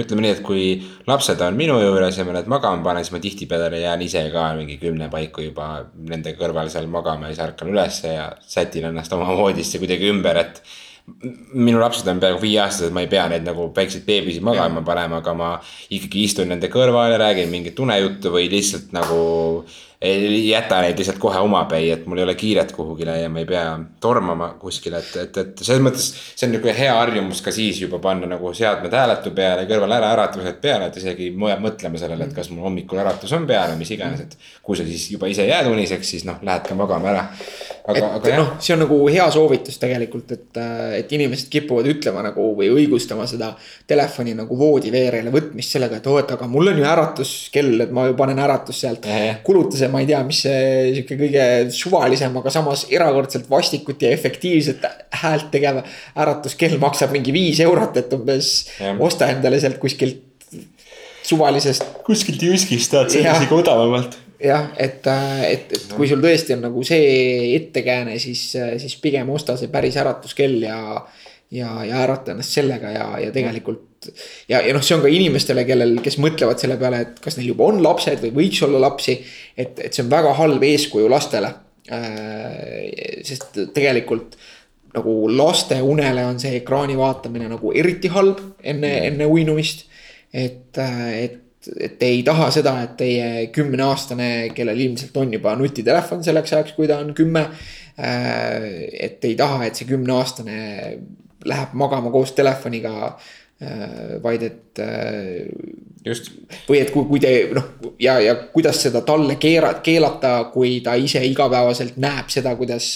ütleme nii, et kui lapsed on minu juures ja ma nad magama panen, siis ma tihtipeale jään ise ka mingi kümne paiku juba nende kõrval seal magama ja siis ärkan ülesse ja sätin ennast oma voodisse kuidagi ümber, et. minu lapsed on peaaegu viieaastased, ma ei pea neid nagu väikseid beebisid magama panema, aga ma ikkagi istun nende kõrval ja räägin mingit unejuttu või lihtsalt nagu ei jäta neid lihtsalt kohe omapäi, et mul ei ole kiiret kuhugile ja ma ei pea tormama kuskile, et, et, et selles mõttes. see on nihuke hea harjumus ka siis juba panna nagu seadmed hääletu peale, kõrval ära äratused peale, et isegi mõtlema sellele, et kas mul hommikul äratus on peal või mis iganes, et. kui sa siis juba ise jääd uniseks, siis noh, lähed ka magama ära. Aga, aga noh, see on nagu hea soovitus tegelikult, et, et inimesed kipuvad ütlema nagu või õigustama seda telefoni nagu voodiveerele võtmist sellega, et oo, et aga mul on ju äratuskell, et ma ju panen äratust sealt. kuluta see ma ei tea, mis see sihuke kõige suvalisem, aga samas erakordselt vastikut ja efektiivset häält tegev äratuskell maksab mingi viis eurot, et umbes ja. osta endale sealt kuskilt suvalisest. kuskilt Jyskist saad selle isegi odavamalt. Jah, et, et, et kui sul tõesti on nagu see ettekääne, siis, siis pigem osta see päris äratuskell ja, ja, ja ärata ennast sellega ja, ja tegelikult ja, ja noh, see on ka inimestele, kellel, kes mõtlevad selle peale, et kas neil juba on lapsed või võiks olla lapsi. et, et see on väga halb eeskuju lastele. sest tegelikult nagu laste unele on see ekraani vaatamine nagu eriti halb enne mm., enne uinumist. et, et, et te ei taha seda, et teie kümneaastane, kellel ilmselt on juba nutitelefon selleks ajaks, kui ta on kümme. et ei taha, et see kümneaastane läheb magama koos telefoniga vaid et. just. või et kui, kui te noh ja, ja kuidas seda talle keera-, keelata, kui ta ise igapäevaselt näeb seda, kuidas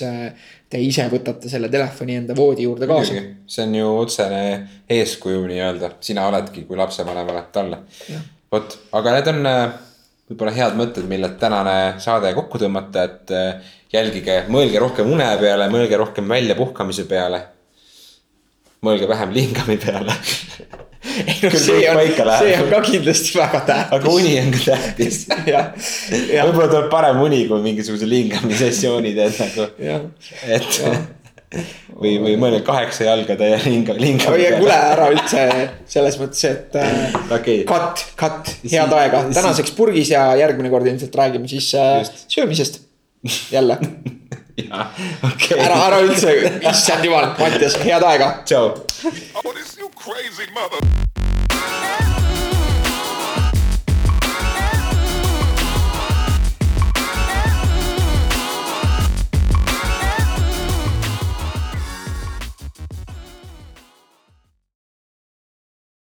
te ise võtate selle telefoni enda voodi juurde kaasa. see on ju otsene eeskuju nii-öelda, sina oledki kui lapsevanemale talle. Vot, aga need on võib-olla head mõtted, millelt tänane saade kokku tõmmata, et jälgige, mõelge rohkem une peale, mõelge rohkem väljapuhkamise peale mõelge vähem lingami peale [LAUGHS] ei noh, see on, see on ka kindlasti väga tähtis. aga uni on ka tähtis [LAUGHS] võib-olla tuleb parem uni, kui mingisuguse lingami sessiooni teed [LAUGHS] nagu. et. Või, või mõelge kaheksa jalgade ja linga, linga. oi, kuule ära üldse selles mõttes, et äh, okay. cut, cut, head aega, tänaseks purgis ja järgmine kord ilmselt räägime siis äh, söömisest jälle [LAUGHS] Okay. ära, ära üldse, [LAUGHS] issand jumal, Mattias, head aega. tšau. Oh,